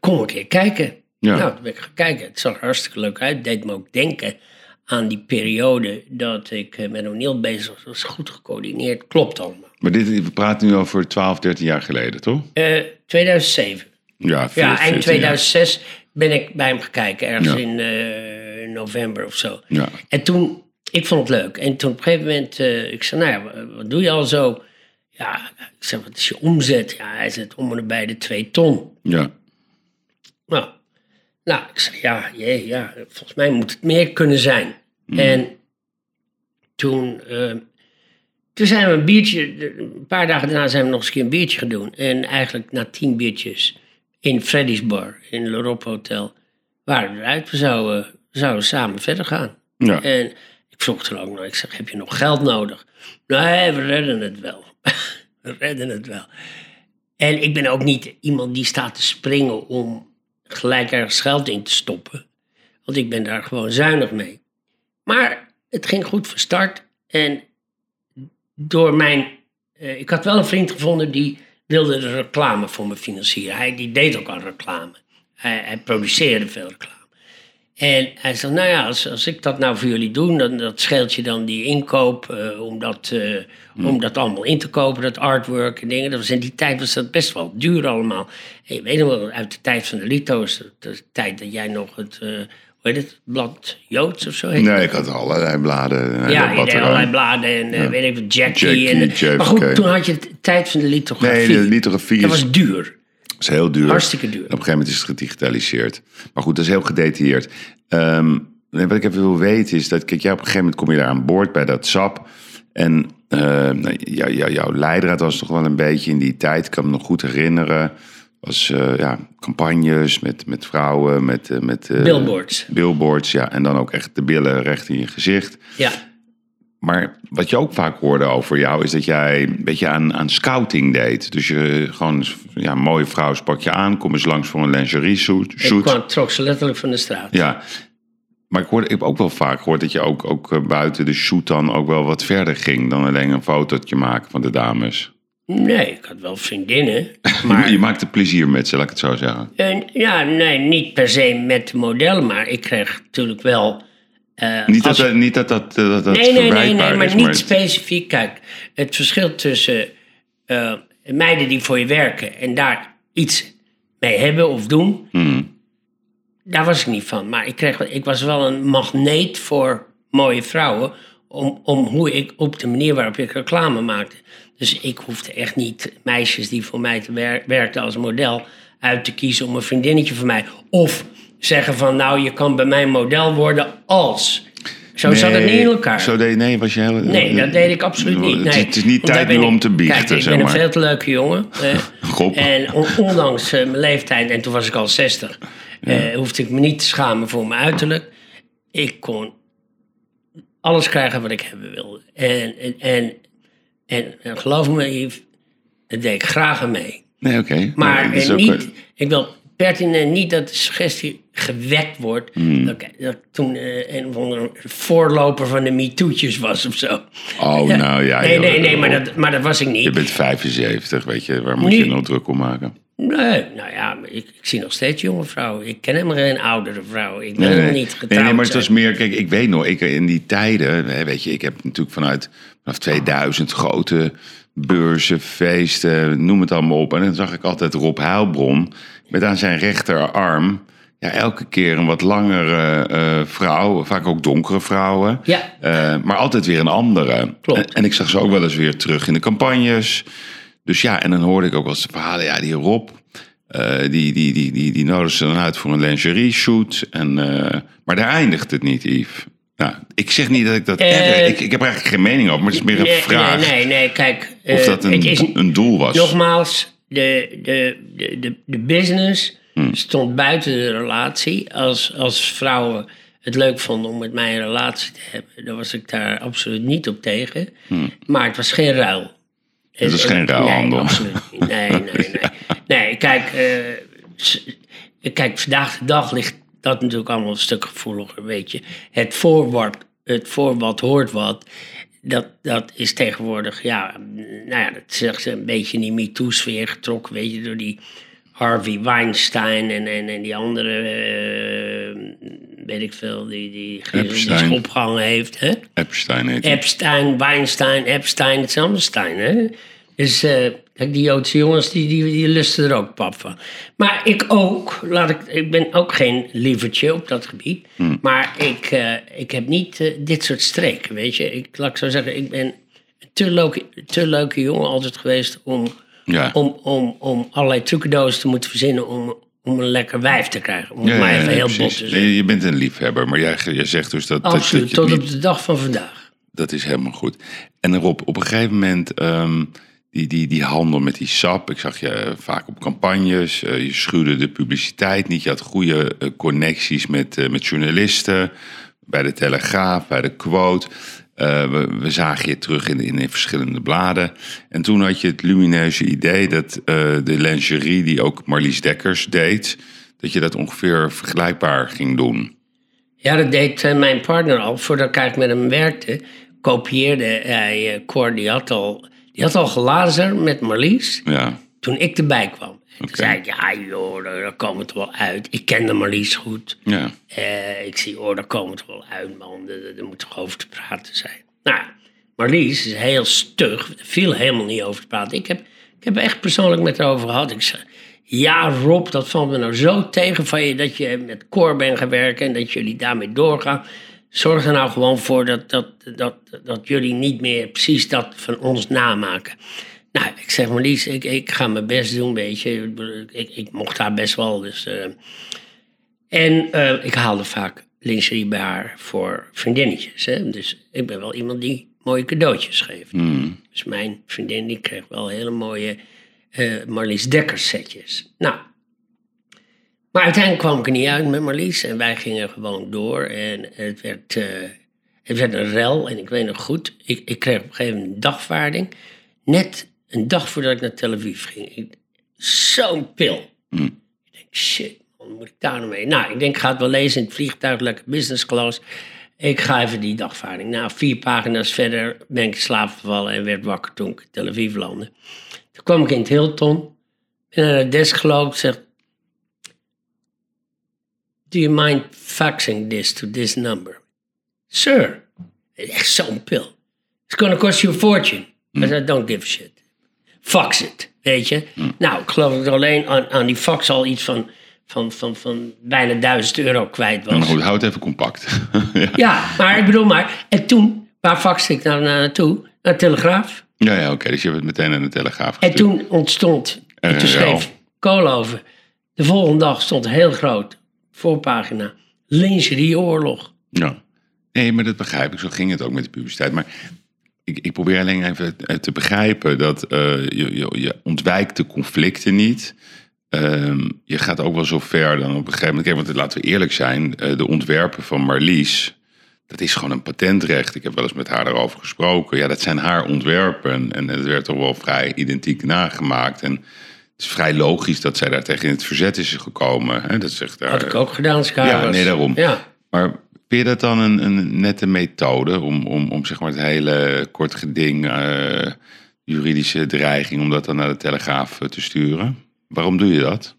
S2: kom een keer kijken.
S1: Ja.
S2: Nou, toen ben ik gaan kijken. Het zag er hartstikke leuk uit. Het deed me ook denken aan die periode dat ik eh, met O'Neill bezig was. Dat was goed gecoördineerd. Klopt allemaal.
S1: Maar dit, we praten nu over 12, 13 jaar geleden, toch?
S2: Eh, 2007.
S1: Ja,
S2: Ja,
S1: 14
S2: eind
S1: jaar.
S2: 2006 ben ik bij hem gekeken. Ergens
S1: Ja.
S2: in eh, november of zo.
S1: Ja.
S2: En toen, ik vond het leuk. En toen op een gegeven moment, eh, ik zei, nou ja, wat- doe je al zo? Ja, ik zei, wat is je omzet? Ja, hij zet om en bij de twee ton.
S1: Ja.
S2: Nou, nou, ik zei, ja, jee, ja, volgens mij moet het meer kunnen zijn. En toen, eh, toen zijn we een biertje, een paar dagen daarna zijn we nog eens een keer een biertje gaan doen. En eigenlijk na tien biertjes in Freddy's Bar, in Le Rob Hotel, waren we eruit. We zouden, we zouden samen verder gaan.
S1: Ja.
S2: En ik vroeg toen ook nog, ik zeg, heb je nog geld nodig? Nee, we redden het wel. we redden het wel. En ik ben ook niet iemand die staat te springen om gelijk ergens geld in te stoppen. Want ik ben daar gewoon zuinig mee. Maar het ging goed van start. En door mijn. eh, ik had wel een vriend gevonden die wilde de reclame voor me financieren. Hij die deed ook al reclame. Hij, hij produceerde veel reclame. En hij zei, nou ja, als, als ik dat nou voor jullie doe, dan dat scheelt je dan die inkoop eh, om, dat, eh, om dat allemaal in te kopen, dat artwork en dingen. Dat was in die tijd was dat best wel duur allemaal. En je weet nog wel, uit de tijd van de Lito's, de, de tijd dat jij nog het, eh, hoe heet het, blad Joods of zo heet
S1: Nee, ik had allerlei bladen. en
S2: ja,
S1: er-
S2: allerlei bladen en eh, weet ik wat, Jackie.
S1: Jackie,
S2: en, maar goed, toen had je de tijd van de lithografie.
S1: Nee, de lithografie
S2: Dat was duur.
S1: Is heel duur.
S2: Hartstikke duur.
S1: En op een gegeven moment is het gedigitaliseerd. Maar goed, dat is heel gedetailleerd. Nee, wat ik even wil weten is dat, kijk, jij op een gegeven moment kom je daar aan boord bij dat SAP. En eh, nou, jou, jou, jouw leidraad was toch wel een beetje in die tijd, ik kan me nog goed herinneren. Was eh, ja, campagnes met, met vrouwen, met, eh, met eh,
S2: Billboards.
S1: billboards, ja. En dan ook echt de billen recht in je gezicht.
S2: Ja.
S1: Maar wat je ook vaak hoorde over jou is dat jij een beetje aan, aan scouting deed. Dus je gewoon, ja, een mooie vrouw sprak je aan, kom eens langs voor een lingerie shoot.
S2: Ik kwam, trok ze letterlijk van de straat.
S1: Ja, maar ik, hoorde, ik heb ook wel vaak gehoord dat je ook, ook eh, buiten de shoot dan ook wel wat verder ging dan alleen een fotootje maken van de dames.
S2: Nee, ik had wel vriendinnen. Maar
S1: Je maakte plezier met ze, laat ik het zo zeggen.
S2: En, ja, nee, niet per se met de modellen, maar ik kreeg natuurlijk wel. Eh,
S1: Niet dat niet dat, dat, dat, dat
S2: nee, nee, nee, nee, maar
S1: is,
S2: niet specifiek. Kijk, het verschil tussen eh, meiden die voor je werken en daar iets mee hebben of doen,
S1: Hmm.
S2: daar was ik niet van. Maar ik, kreeg, ik was wel een magneet voor mooie vrouwen, om, om hoe ik op de manier waarop ik reclame maakte. Dus ik hoefde echt niet meisjes die voor mij te wer- werkten als model uit te kiezen om een vriendinnetje van mij. Of zeggen van, nou, je kan bij mij model worden als. Zo zat het niet in elkaar.
S1: Zo deed, nee, was je heel,
S2: Nee, dat deed ik absoluut niet.
S1: Het is-
S2: Nee.
S1: Het is niet tijd nu
S2: ik-
S1: om te biechten,
S2: Kijk, ik
S1: zeg
S2: ben
S1: maar.
S2: een veel te leuke jongen. eh, en on- ondanks eh, mijn leeftijd, en toen was ik al 60, eh, hoefde ik me niet te schamen voor mijn uiterlijk. Ik kon alles krijgen wat ik hebben wilde. En, en, en, en, en geloof me, Yves, dat deed ik graag aan mee.
S1: Nee, oké.
S2: Maar eh,
S1: ook,
S2: niet,
S1: eh,
S2: ik wil pertinent niet dat de suggestie gewekt wordt
S1: Hmm.
S2: dat, dat toen eh, een of andere voorloper van de MeToo'tjes was of zo.
S1: Oh,
S2: Ja.
S1: nou ja.
S2: Nee,
S1: joh,
S2: nee, nee, maar dat, maar dat was ik
S1: Je
S2: niet.
S1: bent 75, weet je. Waar moet je nou druk om maken?
S2: Nee, nou ja, ik, ik zie nog steeds jonge vrouwen. Ik ken helemaal geen oudere vrouw. Ik ben helemaal niet getrouwd.
S1: Nee, nee, maar het was meer, kijk, ik weet nog, ik, in die tijden, weet je, ik heb natuurlijk vanuit vanaf 2000 grote beurzen, feesten, noem het allemaal op. En dan zag ik altijd Rob Heilbron met aan zijn rechterarm, ja, elke keer een wat langere eh, vrouw, vaak ook donkere vrouwen.
S2: Ja.
S1: Eh, maar altijd weer een andere.
S2: Klopt.
S1: En, en ik zag ze ook wel eens weer terug in de campagnes. Dus ja, en dan hoorde ik ook wel eens de verhalen, ja, die Rob, eh, die, die, die, die, die nodigde ze dan uit voor een lingerie shoot. En, maar daar eindigt het niet, Yves. Nou, ik zeg niet dat ik dat erg... Ik, ik heb er eigenlijk geen mening over, maar het is meer een
S2: Nee,
S1: vraag.
S2: Nee, nee, nee, kijk.
S1: Of
S2: eh,
S1: dat
S2: het is,
S1: een, een doel was.
S2: Nogmaals, de, de, de, de, business
S1: Hmm.
S2: stond buiten de relatie. Als, als vrouwen het leuk vonden om met mij een relatie te hebben, dan was ik daar absoluut niet op tegen. Maar het was geen ruil.
S1: Hmm. Het was
S2: Eh,
S1: geen ruilhandel.
S2: Nee, absoluut niet. Nee, nee, nee. Nee, kijk, eh, kijk, vandaag de dag ligt dat natuurlijk allemaal een stuk gevoeliger, weet je. Het voor wat, het voor wat hoort wat, dat, dat is tegenwoordig, ja, nou ja, dat zegt een beetje in die MeToo-sfeer getrokken, weet je, door die Harvey Weinstein en, en, en die andere, eh, weet ik veel, die, die, die zich opgehangen heeft, hè?
S1: Epstein heet.
S2: Epstein, Weinstein, Epstein, het is allemaal Stein, hè? Dus eh, kijk, die Joodse jongens, die, die, die lusten er ook pap van. Maar ik ook, laat ik, ik ben ook geen lievertje op dat gebied.
S1: Hmm.
S2: Maar ik, eh, ik heb niet eh, dit soort streken, weet je. Ik, laat ik zo zeggen, ik ben een te leuke, te leuke jongen altijd geweest om,
S1: Ja.
S2: om, om, om allerlei trucendozen te moeten verzinnen om, om een lekker wijf te krijgen. Om
S1: Ja,
S2: maar even
S1: ja,
S2: heel bot te zeggen.
S1: Nee, je bent een liefhebber, maar jij, jij zegt dus dat, dat, dat
S2: Absoluut,
S1: je
S2: tot op de dag van vandaag.
S1: Dat is helemaal goed. En Rob, op een gegeven moment, ehm, die, die, die handel met die sap. Ik zag je vaak op campagnes. eh, je schuwde de publiciteit niet. Je had goede eh, connecties met, eh, met journalisten. Bij de Telegraaf, bij de Quote. We, we zagen je terug in, in, verschillende bladen. En toen had je het lumineuze idee dat de lingerie die ook Marlies Dekkers deed... dat je dat ongeveer vergelijkbaar ging doen.
S2: Ja, dat deed mijn partner al. Voordat ik eigenlijk met hem werkte, kopieerde hij... eh, Cor, die had al, gelazen met Marlies
S1: Ja,
S2: toen ik erbij kwam. Toen zei ik, ja joh, daar, komen we toch wel uit. Ik kende Marlies goed.
S1: ja.
S2: Eh, ik zie, oh, daar komen we toch wel uit, man. Er, moet toch over te praten zijn. Nou, Marlies is heel stug. Viel helemaal niet over te praten. Ik heb, ik heb echt persoonlijk met haar over gehad. Ik zei, ja Rob, dat valt me nou zo tegen van je... dat je met Cor bent gaan werken en dat jullie daarmee doorgaan. Zorg er nou gewoon voor dat, dat, dat, dat jullie niet meer precies dat van ons namaken. Nou, ik zeg Marlies, ik, ik ga mijn best doen, weet je. Ik, ik mocht haar best wel, dus... eh, en eh, ik haalde vaak lingerie bij haar voor vriendinnetjes. Hè? Dus ik ben wel iemand die mooie cadeautjes geeft.
S1: Hmm.
S2: Dus mijn vriendin die kreeg wel hele mooie eh Marlies Dekkers setjes. Nou, maar uiteindelijk kwam ik er niet uit met Marlies. En wij gingen gewoon door. En het werd, eh, het werd een rel. En ik weet nog goed, ik, ik kreeg op een gegeven moment een dagvaarding. Net een dag voordat ik naar Tel Aviv ging. Zo'n pil.
S1: Hmm.
S2: Ik denk, shit, wat moet ik daar nou mee? Nou, ik denk, ik ga het wel lezen in het vliegtuig, lekker business class. Ik ga even die dagvaarding. Nou, vier pagina's verder ben ik in slaap gevallen en werd wakker toen ik in Tel Aviv landde. Toen kwam ik in het Hilton, ben naar de desk gelopen, zeg... Do you mind faxing this to this number? Sir. Echt zo'n pil. It's gonna cost you a fortune. I said, don't give a shit. Fax it, weet je. Nou, ik geloof dat ik alleen aan, aan die fax al iets van, van, van, van bijna duizend euro kwijt was.
S1: Maar goed, houd even compact. ja.
S2: Ja, maar ik bedoel maar. En toen, waar faxte ik nou naartoe? Naar de Telegraaf.
S1: Ja, ja oké. Dus je hebt het meteen aan de Telegraaf
S2: En
S1: gestuurd.
S2: toen ontstond, en toen schreef. Koolhoven. De volgende dag stond heel groot, voorpagina, lingerieoorlog.
S1: Ja. Nee, maar dat begrijp ik. Zo ging het ook met de publiciteit. Maar ik, ik probeer alleen even eh, te begrijpen dat eh, je, je, ontwijkt de conflicten niet. Ehm, je gaat ook wel zo ver dan op een gegeven moment. Want laten we eerlijk zijn, eh, de ontwerpen van Marlies, dat is gewoon een patentrecht. Ik heb wel eens met haar daarover gesproken. Ja, dat zijn haar ontwerpen. En het werd toch wel vrij identiek nagemaakt. En het is vrij logisch dat zij daar tegen in het verzet is gekomen. Hè? Dat zegt daar,
S2: Had ik ook gedaan haar
S1: Ja, nee, daarom.
S2: Ja.
S1: Maar vind je dat dan een, een nette methode om, om, om zeg maar het hele kort geding, eh, juridische dreiging, om dat dan naar de Telegraaf eh, te sturen? Waarom doe je dat?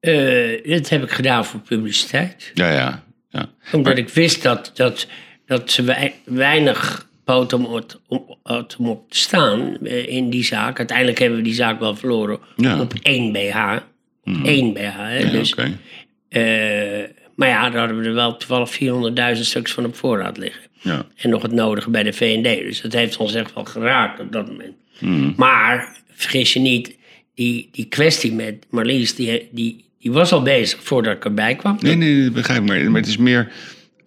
S2: Eh, dit heb ik gedaan voor publiciteit.
S1: Ja, ja. ja.
S2: Omdat ik wist dat, dat, dat ze wei- weinig poot om, op- om, om op te staan eh, in die zaak. Uiteindelijk hebben we die zaak wel verloren
S1: Ja. Hmm.
S2: op één BH. Op één BH. Hè?
S1: ja
S2: dus,
S1: oké.
S2: eh, maar ja, daar hadden we er wel toevallig 400.000 stuks van op voorraad liggen.
S1: Ja.
S2: En nog het nodige bij de VND. Dus dat heeft ons echt wel geraakt op dat moment.
S1: Hmm.
S2: Maar, vergis je niet, die, die kwestie met Marlies, die, die, die was al bezig voordat ik erbij kwam.
S1: Nee, nee, begrijp. Maar, maar het is meer...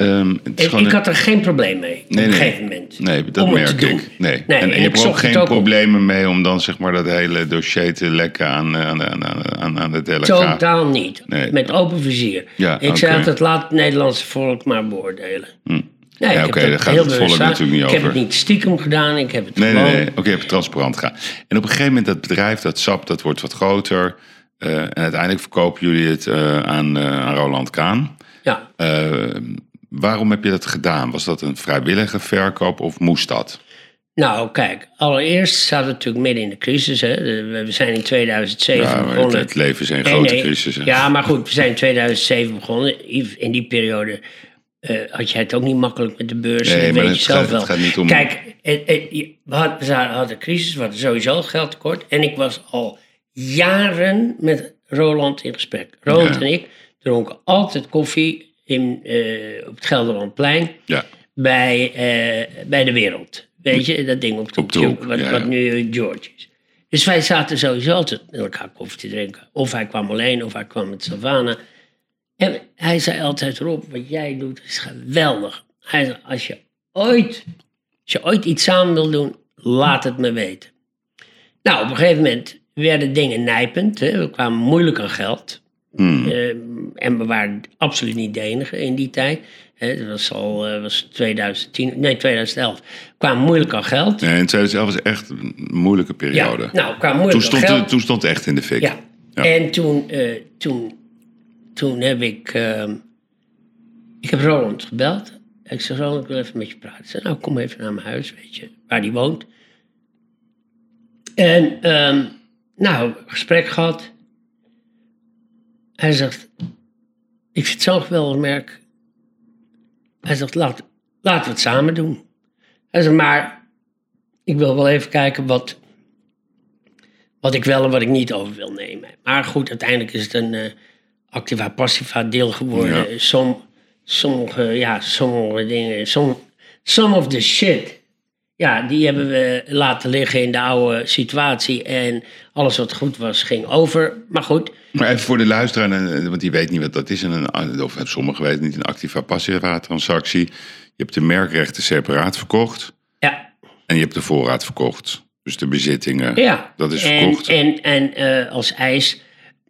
S1: ehm, het
S2: ik
S1: een-
S2: had er geen probleem mee op
S1: Nee,
S2: een
S1: nee.
S2: gegeven moment.
S1: Nee, dat
S2: om het
S1: merk
S2: te doen.
S1: ik. Nee.
S2: Nee,
S1: en, en
S2: en
S1: je hebt
S2: ik
S1: ook
S2: het
S1: geen
S2: op.
S1: problemen mee om dan zeg maar dat hele dossier te lekken aan, eh, aan, de- aan, aan, de Telegraaf.
S2: Totaal niet.
S1: Nee.
S2: Met open vizier.
S1: Ja,
S2: ik zei
S1: oké.
S2: altijd, laat het Nederlandse volk maar beoordelen. Nee,
S1: Ja,
S2: ik heb
S1: oké,
S2: het
S1: daar gaat het volk natuurlijk niet
S2: Ik heb
S1: over.
S2: het niet stiekem gedaan, ik heb het
S1: Nee, nee,
S2: gewoon...
S1: nee. Oké, je hebt transparant gaan. En op een gegeven moment dat bedrijf, dat SAP, dat wordt wat groter. eh, en uiteindelijk verkopen jullie het eh, aan, aan Roland Kaan.
S2: Ja,
S1: Eh, waarom heb je dat gedaan? Was dat een vrijwillige verkoop of moest dat?
S2: nou kijk, allereerst zaten we natuurlijk midden in de crisis. Hè. We zijn in 2007
S1: Ja, het,
S2: begonnen.
S1: het leven is een
S2: Nee,
S1: grote
S2: nee.
S1: crisis. hè?
S2: Ja, maar goed, we zijn in 2007 begonnen. In die periode eh, had jij het ook niet makkelijk met de beurs.
S1: Nee,
S2: dat weet
S1: het
S2: je zelf
S1: gaat-
S2: wel.
S1: het gaat niet om-
S2: Kijk, het- het- je- we hadden, een crisis, we hadden sowieso geldtekort. En ik was al jaren met Roland in gesprek. Roland
S1: Ja.
S2: en ik dronken altijd koffie in, eh, op het Gelderlandplein
S1: Ja,
S2: bij, eh, bij de wereld. Weet je, dat ding op de,
S1: Op de
S2: hoek,
S1: hoek,
S2: wat,
S1: ja,
S2: wat
S1: ja.
S2: nu George is. Dus wij zaten sowieso altijd met elkaar koffie te drinken. Of hij kwam alleen, of hij kwam met Savannah. En hij zei altijd, Rob, wat jij doet is geweldig. Hij zei, als je ooit, als je ooit iets samen wil doen, laat het me weten. Nou, op een gegeven moment werden dingen nijpend. Hè. We kwamen moeilijk aan geld.
S1: Hmm.
S2: Eh, en we waren absoluut niet de enige in die tijd. Hè, dat was al eh, was 2010, nee 2011. Kwam moeilijk aan geld.
S1: Nee, in 2011 was echt een moeilijke periode.
S2: Ja, nou, kwam moeilijk
S1: toen,
S2: aan
S1: stond,
S2: geld.
S1: het- toen stond het echt in de fik.
S2: Ja.
S1: Ja.
S2: En toen, eh, toen, toen heb ik... ehm, ik heb Roland gebeld. Ik zei, Roland, ik wil even met je praten. Ik zei, nou, kom even naar mijn huis, weet je, waar die woont. En, ehm, nou, gesprek gehad. Hij zegt, ik vind het zo'n geweldig merk. Hij zegt, laat, laten we het samen doen. Hij zegt, maar ik wil wel even kijken wat, wat ik wel en wat ik niet over wil nemen. Maar goed, uiteindelijk is het een eh activa-passiva deel geworden.
S1: Ja.
S2: Som, sommige, ja, sommige dingen, some, some of the shit, ja, die hebben we laten liggen in de oude situatie. En alles wat goed was, ging over. Maar goed,
S1: Maar even voor de luisteraar, eh, want die weet niet wat dat is. En een, of sommigen weten niet, een activa-passiva transactie. Je hebt de merkrechten separaat verkocht.
S2: ja,
S1: En je hebt de voorraad verkocht. Dus de bezittingen,
S2: Ja.
S1: dat is
S2: en,
S1: verkocht.
S2: En, en eh, als eis,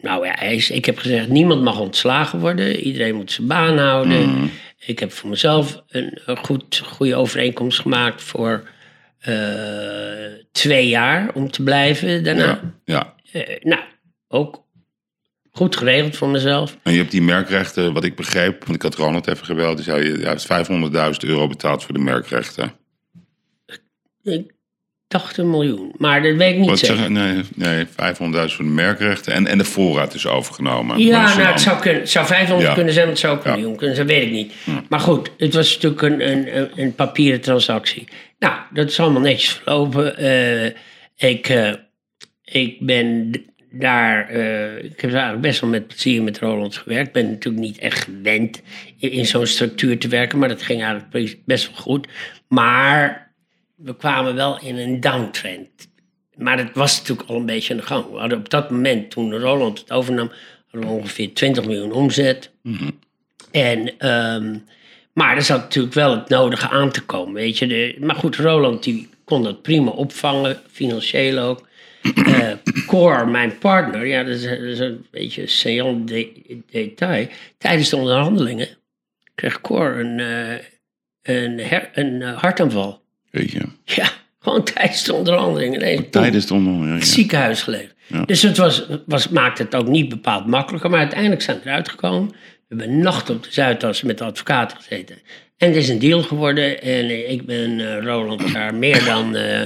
S2: nou ja, eis, ik heb gezegd, niemand mag ontslagen worden. Iedereen moet zijn baan houden.
S1: Mhm.
S2: Ik heb voor mezelf een, een goed, goede overeenkomst gemaakt voor eh, twee jaar om te blijven daarna.
S1: ja, ja.
S2: Eh, nou, ook goed geregeld voor mezelf.
S1: En je hebt die merkrechten, wat ik begreep, want ik had Ronald even gebeld. Die zei, je hebt 500.000 euro betaald voor de merkrechten.
S2: Ik dacht een miljoen, maar dat weet ik niet
S1: Wat
S2: zeker.
S1: zeg Nee, nee 500.000 voor de merkrechten. En, en de voorraad is overgenomen. Dat
S2: Ja,
S1: is
S2: nou, het zou, kunnen, het zou 500
S1: Ja.
S2: kunnen zijn, het zou ook een miljoen kunnen zijn, weet ik niet. Maar goed, het was natuurlijk een, een, een, papieren transactie. Nou, dat is allemaal netjes verlopen. Eh, ik, eh, ik ben daar, eh, ik heb eigenlijk best wel met plezier met Roland gewerkt. Ik ben natuurlijk niet echt gewend in, in zo'n structuur te werken, maar dat ging eigenlijk best wel goed. Maar we kwamen wel in een downtrend. Maar het was natuurlijk al een beetje aan de gang. We hadden op dat moment, toen Roland het overnam, hadden we ongeveer 20 miljoen omzet. En, ehm, maar er zat natuurlijk wel het nodige aan te komen, weet je. De, maar goed, Roland die kon dat prima opvangen, financieel ook. Eh Cor, mijn partner, ja, dat is, dat is een beetje een saillant de- detail. Tijdens de onderhandelingen kreeg Cor een, eh, een, her- een eh, hartaanval.
S1: Weet je.
S2: Gewoon tijdens de onderhandelingen.
S1: Tijdens de onderhandeling.
S2: het
S1: ja.
S2: ziekenhuis gelegen.
S1: Ja.
S2: Dus het was, was, maakte het ook niet bepaald makkelijker. Maar uiteindelijk zijn we eruit gekomen. We hebben nachten op de Zuidas met de advocaten gezeten. En het is een deal geworden. En ik ben eh, Roland daar meer dan eh,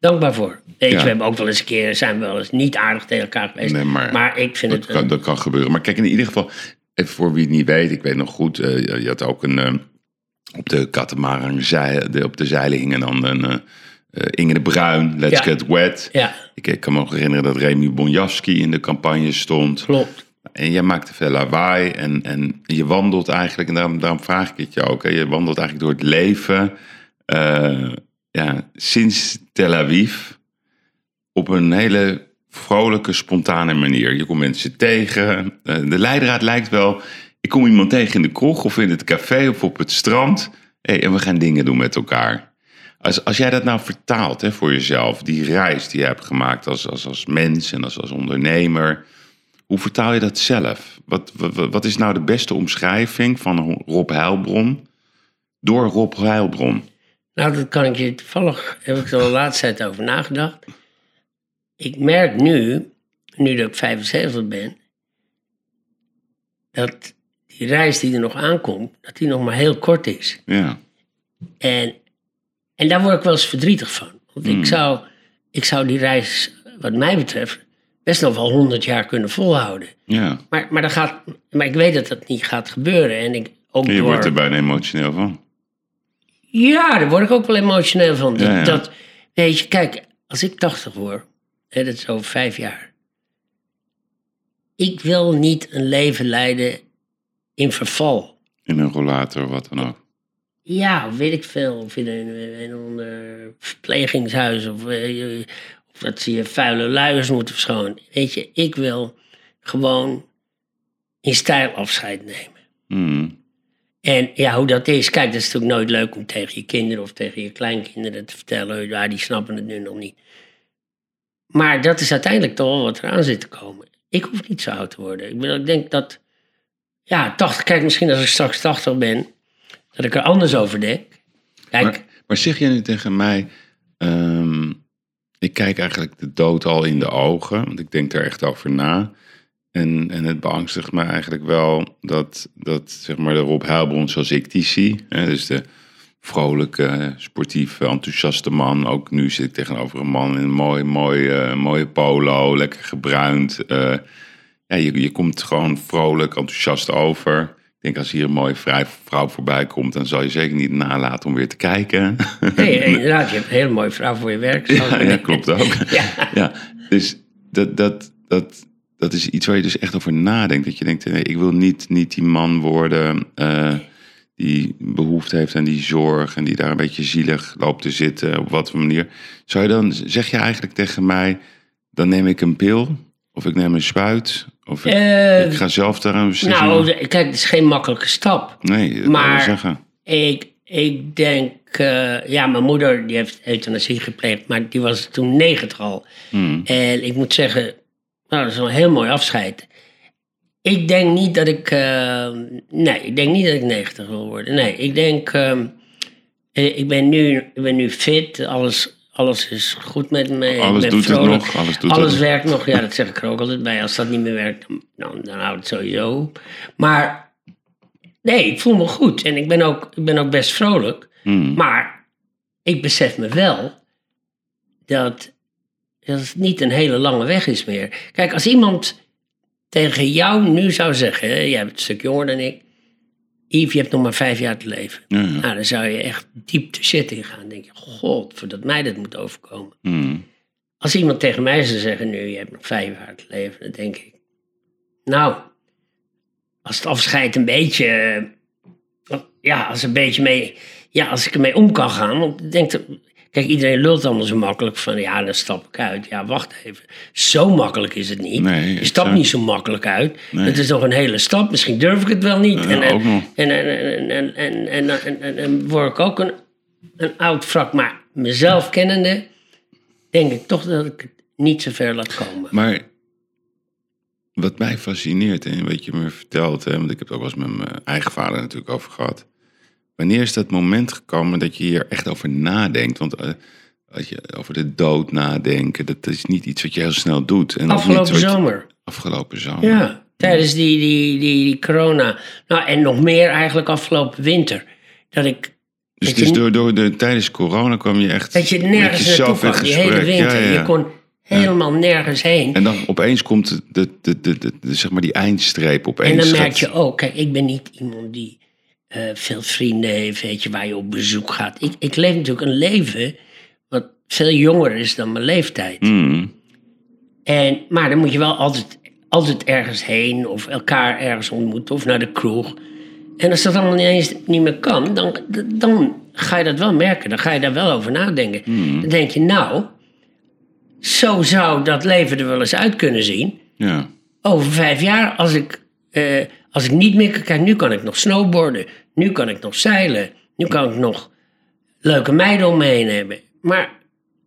S2: dankbaar voor. Weet
S1: Ja.
S2: we hebben ook wel eens een keer, zijn we wel eens niet aardig tegen elkaar geweest.
S1: Nee, maar
S2: ik vind
S1: Dat
S2: het...
S1: kan, dat kan gebeuren. Maar kijk, in ieder geval, even voor wie het niet weet, ik weet nog goed, eh, je- had ook een, op de katamaran, op de zeilen hingen dan een eh, eh, Inge de Bruin, Let's
S2: Ja.
S1: Get Wet.
S2: ja,
S1: Ik, ik kan me nog herinneren dat Remy Bonjavski in de campagne stond.
S2: klopt.
S1: En jij maakte veel lawaai en, en je wandelt eigenlijk, en daarom, daarom vraag ik het je ook, hè, je wandelt eigenlijk door het leven eh, ja, sinds Tel Aviv op een hele vrolijke, spontane manier. Je komt mensen tegen. Eh, de leidraad lijkt wel, ik kom iemand tegen in de kroeg of in het café of op het strand hey, en we gaan dingen doen met elkaar. Als, als jij dat nou vertaalt hè, voor jezelf, die reis die je hebt gemaakt als, als, als mens en als, als ondernemer, hoe vertaal je dat zelf? Wat, wat, wat is nou de beste omschrijving van Rob Heilbron door Rob Heilbron?
S2: Nou, dat kan ik je toevallig, heb ik er de laatste tijd over nagedacht. Ik merk nu, nu dat ik 75 ben, dat die reis die er nog aankomt, dat die nog maar heel kort is.
S1: Ja,
S2: En, en daar word ik wel eens verdrietig van. Want ik, zou, ik zou die reis, wat mij betreft, best nog wel 100 jaar kunnen volhouden.
S1: ja.
S2: Maar, maar, dat gaat, maar ik weet dat dat niet gaat gebeuren. En ik, ook
S1: En je
S2: door,
S1: wordt er bijna emotioneel van.
S2: Ja, daar word ik ook wel emotioneel van. Dat,
S1: Ja, ja.
S2: dat- weet je, kijk, als ik 80 word, hè, dat is over vijf jaar. Ik wil niet een leven leiden in verval.
S1: In een rollator of wat dan ook.
S2: Ja, weet ik veel. Of in een, een eh, verplegingshuis. Of, eh, of dat ze je vuile luiers moeten verschonen. Weet je, ik wil gewoon in stijl afscheid nemen.
S1: Hmm.
S2: En ja, hoe dat is, kijk, dat is natuurlijk nooit leuk om tegen je kinderen of tegen je kleinkinderen te vertellen. Ja, die snappen het nu nog niet. Maar dat is uiteindelijk toch wel wat eraan zit te komen. ik hoef niet zo oud te worden. Ik, bedoel, ik denk dat, ja, 80, kijk, misschien als ik straks 80 ben, dat ik er anders over denk. Kijk,
S1: Maar, zeg jij nu tegen mij, ehm, ik kijk eigenlijk de dood al in de ogen, want ik denk er echt over na. En, en het beangstigt me eigenlijk wel dat, dat zeg maar de Rob Heilbron zoals ik die zie, hè, dus de vrolijke, sportieve, enthousiaste man. Ook nu zit ik tegenover een man in een mooi, mooi, eh, mooie polo, lekker gebruind. Eh, ja, je, je komt gewoon vrolijk, enthousiast over. Ik denk als hier een mooie vrij vrouw voorbij komt, dan zal je zeker niet nalaten om weer te kijken.
S2: nee, inderdaad, je hebt een hele mooie vrouw voor je werk.
S1: Ja, ja, klopt ook.
S2: Ja.
S1: Ja, dus dat, dat, dat, dat is iets waar je dus echt over nadenkt. Dat je denkt, nee, ik wil niet, niet die man worden eh, die behoefte heeft aan die zorg en die daar een beetje zielig loopt te zitten, op wat voor manier. Zou je dan, zeg je eigenlijk tegen mij, dan neem ik een pil of ik neem een spuit of ik,
S2: Eh,
S1: ik ga zelf daar een beslissing
S2: Nou, kijk, het is geen makkelijke stap.
S1: Nee, dat
S2: maar-
S1: ik zeggen.
S2: Ik, ik denk, eh, ja, mijn moeder die heeft euthanasie gepleegd, maar die was toen 90 al.
S1: Hmm.
S2: En ik moet zeggen, nou, dat is wel een heel mooi afscheid. Ik denk niet dat ik, eh, nee, ik denk niet dat ik 90 wil worden. Nee, ik denk, ehm, eh, ik ben nu, ik ben nu fit, alles, alles is goed met me. ik
S1: Alles doet het
S2: vrolijk.
S1: nog, alles doet
S2: alles
S1: het.
S2: werkt nog, ja, dat zeg ik er ook altijd bij. Als dat niet meer werkt, dan, dan, dan houdt het sowieso op. Maar nee, ik voel me goed en ik ben ook, ik ben ook best vrolijk.
S1: Hmm.
S2: Maar ik besef me wel dat, dat het niet een hele lange weg is meer. Kijk, als iemand tegen jou nu zou zeggen, hè, jij bent een stuk jonger dan ik, Yves, je hebt nog maar vijf jaar te leven.
S1: Ja, ja.
S2: Nou, dan zou je echt diep de shit in gaan. Denk je, god, voordat mij dat moet overkomen. Als iemand tegen mij zou zeggen, nu, je hebt nog vijf jaar te leven, dan denk ik, nou, als het afscheid een beetje, eh, ja, als een beetje mee, ja, als ik ermee om kan gaan, want ik denk Kijk, iedereen lult allemaal zo makkelijk van ja, dan stap ik uit. Ja, wacht even. Zo makkelijk is het niet.
S1: Nee,
S2: je stapt niet zo makkelijk uit.
S1: Nee.
S2: Het is nog een hele stap. Misschien durf ik het wel niet. en, en, en, en, en, word ik ook een, een oud wrak. Maar mezelf kennende, denk ik toch dat ik het niet zo ver laat komen.
S1: Maar wat mij fascineert en wat je me vertelt, hè, want ik heb het ook wel eens met mijn eigen vader natuurlijk over gehad. Wanneer is dat moment gekomen dat je hier echt over nadenkt? Want eh, als je over de dood nadenken, dat is niet iets wat je heel snel doet. En
S2: Afgelopen
S1: je-
S2: zomer.
S1: Afgelopen zomer.
S2: Ja, tijdens die, die, die, die corona. Nou, en nog meer eigenlijk afgelopen winter. Dat ik,
S1: Dus,
S2: dat
S1: dus
S2: je,
S1: door, door de, tijdens corona kwam je echt
S2: dat je nergens naartoe kwam, die hele winter.
S1: Ja, ja, ja.
S2: Je kon helemaal nergens heen.
S1: En dan opeens komt de, de, de, de, de- de- zeg maar die eindstreep opeens.
S2: En dan merk je ook, kijk, ik ben niet iemand die eh, veel vrienden heeft, weet je, waar je op bezoek gaat. Ik, ik leef natuurlijk een leven wat veel jonger is dan mijn leeftijd.
S1: Hmm.
S2: En, maar dan moet je wel altijd, altijd ergens heen of elkaar ergens ontmoeten of naar de kroeg. En als dat allemaal niet eens niet meer kan, dan, dan ga je dat wel merken. Dan ga je daar wel over nadenken. Dan denk je, nou, zo zou dat leven er wel eens uit kunnen zien.
S1: Ja.
S2: Over vijf jaar, als ik, eh, als ik niet meer kan... Kijk, nu kan ik nog snowboarden. Nu kan ik nog zeilen. Nu kan ik nog leuke meiden om me heen hebben. Maar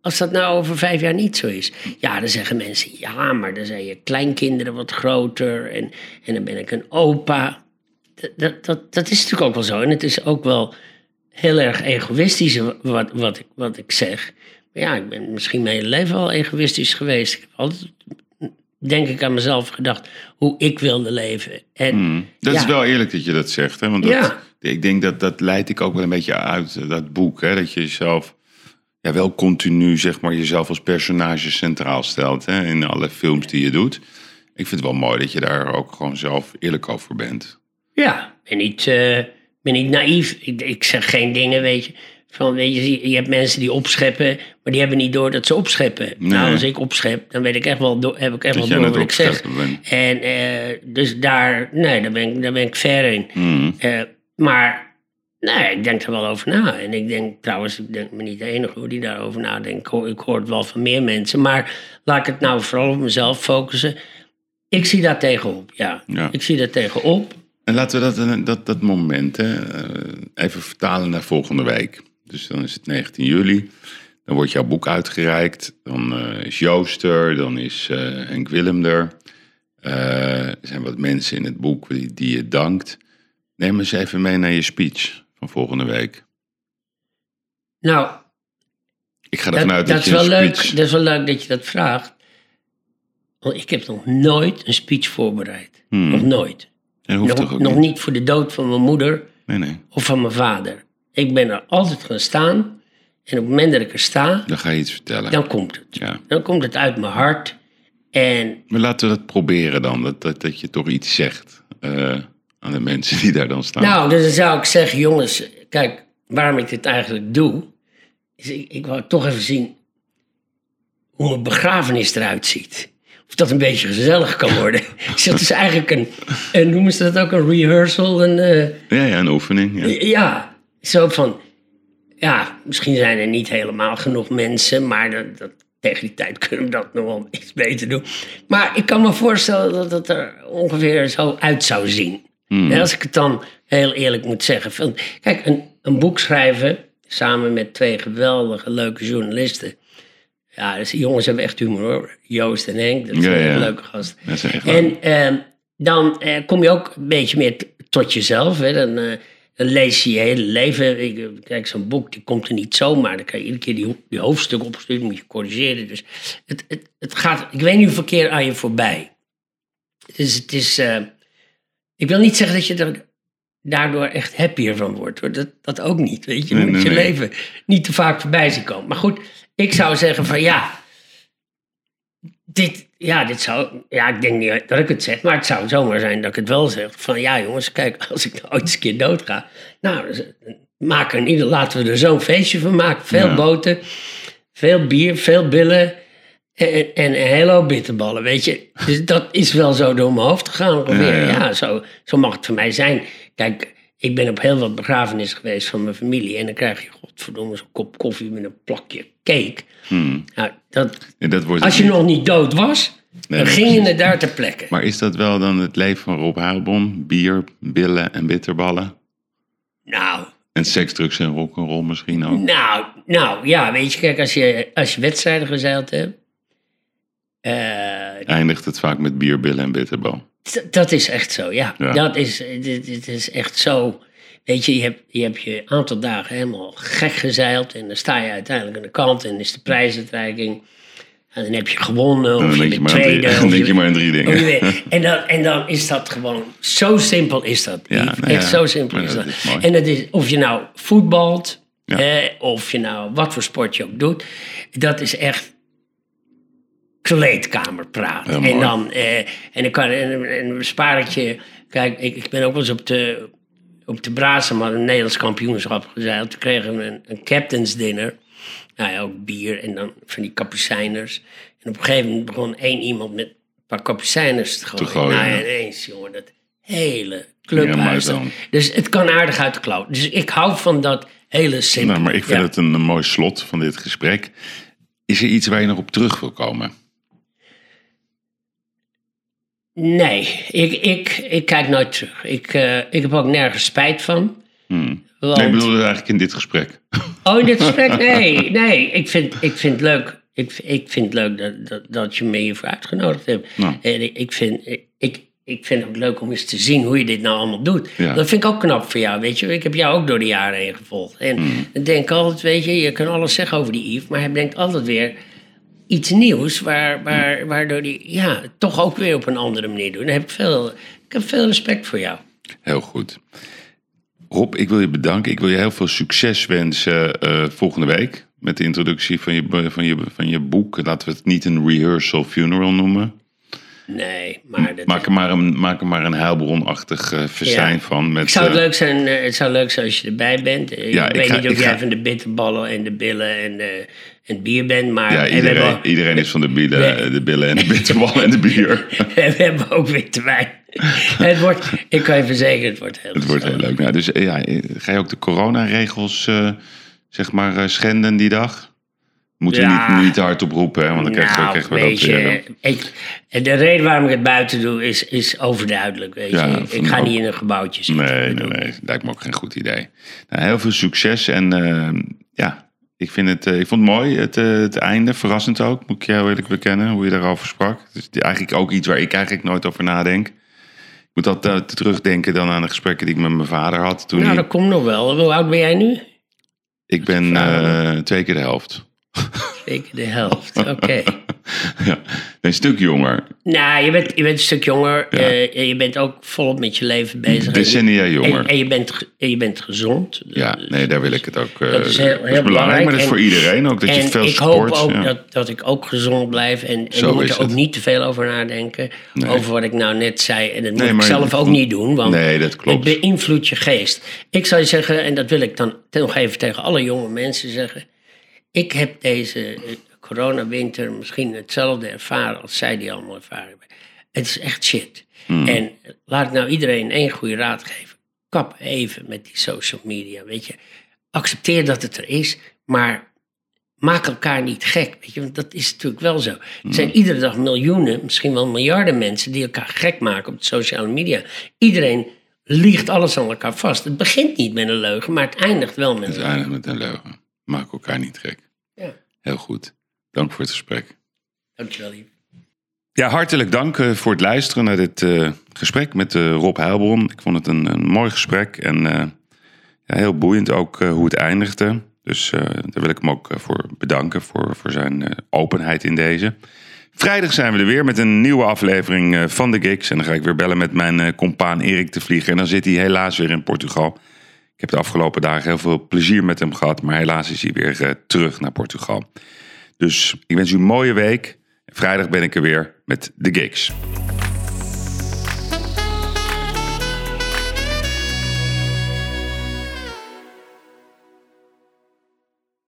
S2: als dat nou over vijf jaar niet zo is... Ja, dan zeggen mensen... Ja, maar dan zijn je kleinkinderen wat groter. En, en dan ben ik een opa. Dat, dat, dat, dat is natuurlijk ook wel zo. En het is ook wel heel erg egoïstisch wat, wat, ik, wat ik zeg. Maar ja, ik ben misschien mijn hele leven al egoïstisch geweest. Ik heb altijd denk ik aan mezelf gedacht hoe ik wilde leven. En
S1: Hmm. Dat is wel eerlijk dat je dat zegt. Hè? Want dat,
S2: Ja.
S1: ik denk dat dat leid ik ook wel een beetje uit eh, dat boek. Hè? Dat je jezelf ja, wel continu zeg maar, jezelf als personage centraal stelt. Hè? In alle films die je doet. Ik vind het wel mooi dat je daar ook gewoon zelf eerlijk over bent.
S2: ja, ben niet, eh, ben niet naïef. Ik, ik zeg geen dingen, weet je. Van, weet je, je hebt mensen die opscheppen, maar die hebben niet door dat ze opscheppen. Nou, als ik opschep, dan weet ik echt wel, door- heb ik echt
S1: Dat
S2: wel door wat ik zeg.
S1: bent.
S2: En eh, dus daar, nee, daar ben ik, daar ben ik ver in.
S1: Hmm.
S2: Eh, maar nee, ik denk er wel over na. En ik denk trouwens, ik denk me niet de enige hoor die daarover nadenkt. Ik hoor, ik hoor het wel van meer mensen. Maar laat ik het nou vooral op mezelf focussen. Ik zie daar tegenop, ja.
S1: Ja.
S2: Ik zie daar tegenop.
S1: En laten we dat, dat, dat moment hè, eh, even vertalen naar volgende week. Dus dan is het 19 juli. Dan wordt jouw boek uitgereikt. Dan eh, is Joost er. Dan is eh, Henk Willem er. Eh, er zijn wat mensen in het boek die, die je dankt. Neem eens even mee naar je speech van volgende week.
S2: Nou,
S1: Ik ga ervan
S2: dat,
S1: uit
S2: dat,
S1: dat,
S2: is
S1: je een
S2: wel leuk, dat is wel leuk dat je dat vraagt. Want ik heb nog nooit een speech voorbereid.
S1: Hmm.
S2: Nog nooit.
S1: Dat hoeft toch
S2: Nog,
S1: ook
S2: nog
S1: niet?
S2: niet voor de dood van mijn moeder
S1: Nee, nee.
S2: of van mijn vader. Ik ben er altijd gaan staan. En op het moment dat ik er sta,
S1: Dan ga je iets vertellen.
S2: dan komt het.
S1: Ja.
S2: Dan komt het uit mijn hart. En
S1: Maar laten we dat proberen dan. Dat, dat, dat je toch iets zegt eh, aan de mensen die daar dan staan.
S2: nou, dus dan zou ik zeggen, jongens, kijk, waarom ik dit eigenlijk doe, is ik, ik wou toch even zien hoe mijn begrafenis eruit ziet. Of dat een beetje gezellig kan worden. Dus dat is eigenlijk een, een noemen ze dat ook, een rehearsal, een... eh,
S1: Ja, ja, een oefening. Ja.
S2: Ja, zo van. Ja, misschien zijn er niet helemaal genoeg mensen, maar dat, dat, tegen die tijd kunnen we dat nog wel iets beter doen. Maar ik kan me voorstellen dat het er ongeveer zo uit zou zien. En als ik het dan heel eerlijk moet zeggen. Van, kijk, een, een boek schrijven samen met twee geweldige, leuke journalisten. Ja, dus die jongens hebben echt humor hoor. Joost en Henk, dat zijn
S1: ja.
S2: leuke gasten. En ehm, dan eh, kom je ook een beetje meer tot jezelf. Hè? Dan, eh, dan lees je je hele leven. Ik, eh, kijk, zo'n boek die komt er niet zomaar. Dan kan je iedere keer die, die hoofdstuk opsturen, moet je corrigeren. Dus het, het, het gaat, ik weet niet hoeveel keer aan je voorbij. Dus het is, eh, ik wil niet zeggen dat je er daardoor echt happier van wordt. Hoor. Dat, dat ook niet, weet je. Je
S1: Nee,
S2: moet
S1: nee,
S2: je
S1: nee.
S2: leven niet te vaak voorbij zien komen. Maar goed, ik zou zeggen van ja, dit, ja, dit zou, ja, ik denk niet dat ik het zeg, maar het zou zomaar zijn dat ik het wel zeg. Van ja, jongens, kijk, als ik nou ooit eens een keer dood ga, nou, dus, eh, maak er ieder, laten we er zo'n feestje van maken. Veel
S1: Ja.
S2: boten, veel bier, veel billen en, en een hele hoop bitterballen, weet je. Dus dat is wel zo door mijn hoofd gegaan ongeveer.
S1: Ja,
S2: Ja,
S1: ja.
S2: zo, zo mag het voor mij zijn. Kijk, ik ben op heel wat begrafenissen geweest van mijn familie en dan krijg je, godverdomme, zo'n kop koffie met een plakje cake.
S1: Hmm.
S2: Nou, dat,
S1: Ja, dat wordt
S2: als je
S1: niet.
S2: nog niet dood was,
S1: Nee,
S2: dan ging je het daar ter plekke.
S1: Maar is dat wel dan het leven van Rob Harbon? Bier, billen en bitterballen?
S2: Nou,
S1: En seks, drugs en rock'n'roll misschien ook?
S2: nou, nou, ja, weet je, kijk, als je, als je wedstrijden gezeild hebt, eh,
S1: Eindigt het vaak met bier, billen en bitterbal?
S2: Dat is echt zo, ja.
S1: Ja.
S2: Dat is, dit, dit is echt zo. Weet je, je hebt, je hebt je aantal dagen helemaal gek gezeild en dan sta je uiteindelijk aan de kant en is de prijsuitreiking. En dan heb je gewonnen, of
S1: Dan
S2: je bent tweede.
S1: dan
S2: of
S1: denk
S2: je
S1: maar aan drie dingen.
S2: en, dan, en dan is dat gewoon, zo simpel is dat.
S1: Ja, nou
S2: Echt zo simpel is
S1: dat
S2: dat.
S1: is mooi.
S2: en dat is, of je nou voetbalt,
S1: Ja.
S2: hè, of je nou wat voor sport je ook doet, dat is echt kleedkamerpraat.
S1: Heel mooi.
S2: en dan, eh, en ik kan en, en een spaartje, kijk, ik, ik ben ook wel eens op de, op de Brazen, maar een Nederlands kampioenschap gezeild. Toen kregen we een, een captain's dinner. Nou ja, ook bier en dan van die kapucijners. En op een gegeven moment begon één iemand met een paar kapucijners te gooien.
S1: gooien,
S2: nou,
S1: ja.
S2: en ineens, jongen, dat hele
S1: Ja,
S2: clubhuis.
S1: dan.
S2: dus het kan aardig uit de klauw. Dus ik hou van dat hele simpele.
S1: Nou, maar ik vind
S2: Ja.
S1: het een, een mooi slot van dit gesprek. Is er iets waar je nog op terug wil komen?
S2: Nee, ik, ik, ik kijk nooit terug. Ik, eh, ik heb ook nergens spijt van.
S1: Hmm.
S2: Want...
S1: Nee, ik bedoel eigenlijk in dit gesprek.
S2: Oh, in dit gesprek? Nee, nee. Ik vind, ik vind het leuk, ik, ik vind het leuk dat, dat, dat je me hiervoor uitgenodigd hebt.
S1: Nou.
S2: En ik, ik, vind, ik, ik vind het ook leuk om eens te zien hoe je dit nou allemaal doet.
S1: Ja.
S2: Dat vind ik ook knap voor jou, weet je. Ik heb jou ook door de jaren heen gevolgd. En
S1: Hmm.
S2: ik denk altijd, weet je, je kan alles zeggen over die Yves, maar hij brengt altijd weer iets nieuws, waar, waar, waardoor hij ja, toch ook weer op een andere manier doet. En heb ik, veel, ik heb veel respect voor jou.
S1: Heel goed. Rob, ik wil je bedanken. Ik wil je heel veel succes wensen eh, volgende week. Met de introductie van je, van, je, van je boek. Laten we het niet een rehearsal funeral noemen.
S2: Nee, maar dat
S1: Maak er maar een, maak er maar een heilbronachtig eh versijn
S2: Ja.
S1: van. Met,
S2: Het zou
S1: eh,
S2: leuk zijn, eh, het zou leuk zijn als je erbij bent.
S1: Ja,
S2: ik
S1: ik
S2: weet
S1: ga-
S2: niet of jij
S1: ga-
S2: van de bitterballen en de billen en, en het bier bent, maar
S1: ja,
S2: en
S1: iedereen, is van de, bielen, de billen en de bitterballen en de bier.
S2: we hebben ook witte wijn. het wordt, ik kan je verzekeren, het wordt heel
S1: Het wordt heel leuk. Nou, dus ja, ga je ook de coronaregels eh, zeg maar schenden die dag? Moeten we
S2: Ja.
S1: niet, niet hard oproepen, hè? want dan krijgen we,
S2: Nou,
S1: we dat
S2: je,
S1: eh,
S2: ik, de reden waarom ik het buiten doe is, is overduidelijk. Weet
S1: Ja,
S2: je. Ik ga
S1: ook-
S2: niet in een gebouwtje zitten.
S1: Nee, nee, nee. Lijkt me ook geen goed idee. Nou, heel veel succes en eh, ja, Ik, vind het, eh, ik vond het mooi, het, eh, het einde, verrassend ook, moet ik jou eerlijk bekennen, hoe je daarover sprak. Het is eigenlijk ook iets waar ik eigenlijk nooit over nadenk. Ik moet altijd terugdenken dan aan de gesprekken die ik met mijn vader had. Toen
S2: Nou,
S1: hij-
S2: dat komt nog wel. Hoe oud ben jij nu?
S1: ik ben eh, twee keer de helft.
S2: Zeker de helft. Oké.
S1: ja, een stuk jonger.
S2: nou, je bent, je bent een stuk jonger. eh, en je bent ook volop met je leven bezig.
S1: Decennia
S2: En,
S1: jonger.
S2: en je, bent, en je bent gezond.
S1: Ja,
S2: Dus-
S1: nee, daar wil ik het ook. eh,
S2: Dat is heel- heel
S1: belangrijk,
S2: belangrijk.
S1: maar dat is
S2: En-
S1: voor iedereen ook. Dat je veel
S2: ik
S1: sport.
S2: hoop ook
S1: ja.
S2: dat, dat ik ook gezond blijf. En, je moet
S1: is
S2: er ook niet te veel over nadenken.
S1: Nee.
S2: Over wat ik nou net zei. En dat moet ik zelf ook niet doen. Want
S1: Nee, dat klopt.
S2: het beïnvloedt je geest. Ik zou je zeggen, en dat wil ik dan nog even tegen alle jonge mensen zeggen. Ik heb deze eh, coronawinter misschien hetzelfde ervaren als zij die allemaal ervaren hebben. Het is echt shit.
S1: Hmm.
S2: En laat ik nou iedereen één goede raad geven. Kap even met die social media, weet je. Accepteer dat het er is, maar maak elkaar niet gek, weet je. Want dat is natuurlijk wel zo. Er zijn iedere dag miljoenen, misschien wel miljarden mensen... die elkaar gek maken op de sociale media. Iedereen liegt alles aan elkaar vast. Het begint niet met een leugen, maar het eindigt wel met
S1: Het
S2: een leugen.
S1: eindig met een leugen. Maak elkaar niet gek.
S2: Ja,
S1: Heel goed. Dank voor het gesprek.
S2: dankjewel, lief.
S1: Ja, hartelijk dank eh, voor het luisteren naar dit eh, gesprek met eh, Rob Heilbron. Ik vond het een, een mooi gesprek en ja, heel boeiend ook hoe het eindigde. Dus daar wil ik hem ook voor bedanken voor, voor zijn openheid in deze. Vrijdag zijn we er weer met een nieuwe aflevering van de Gigs. En dan ga ik weer bellen met mijn compaan Erik de Vlieger. En dan zit hij helaas weer in Portugal. Ik heb de afgelopen dagen heel veel plezier met hem gehad. Maar helaas is hij weer eh, terug naar Portugal. Dus ik wens u een mooie week. Vrijdag ben ik er weer met de Gigs.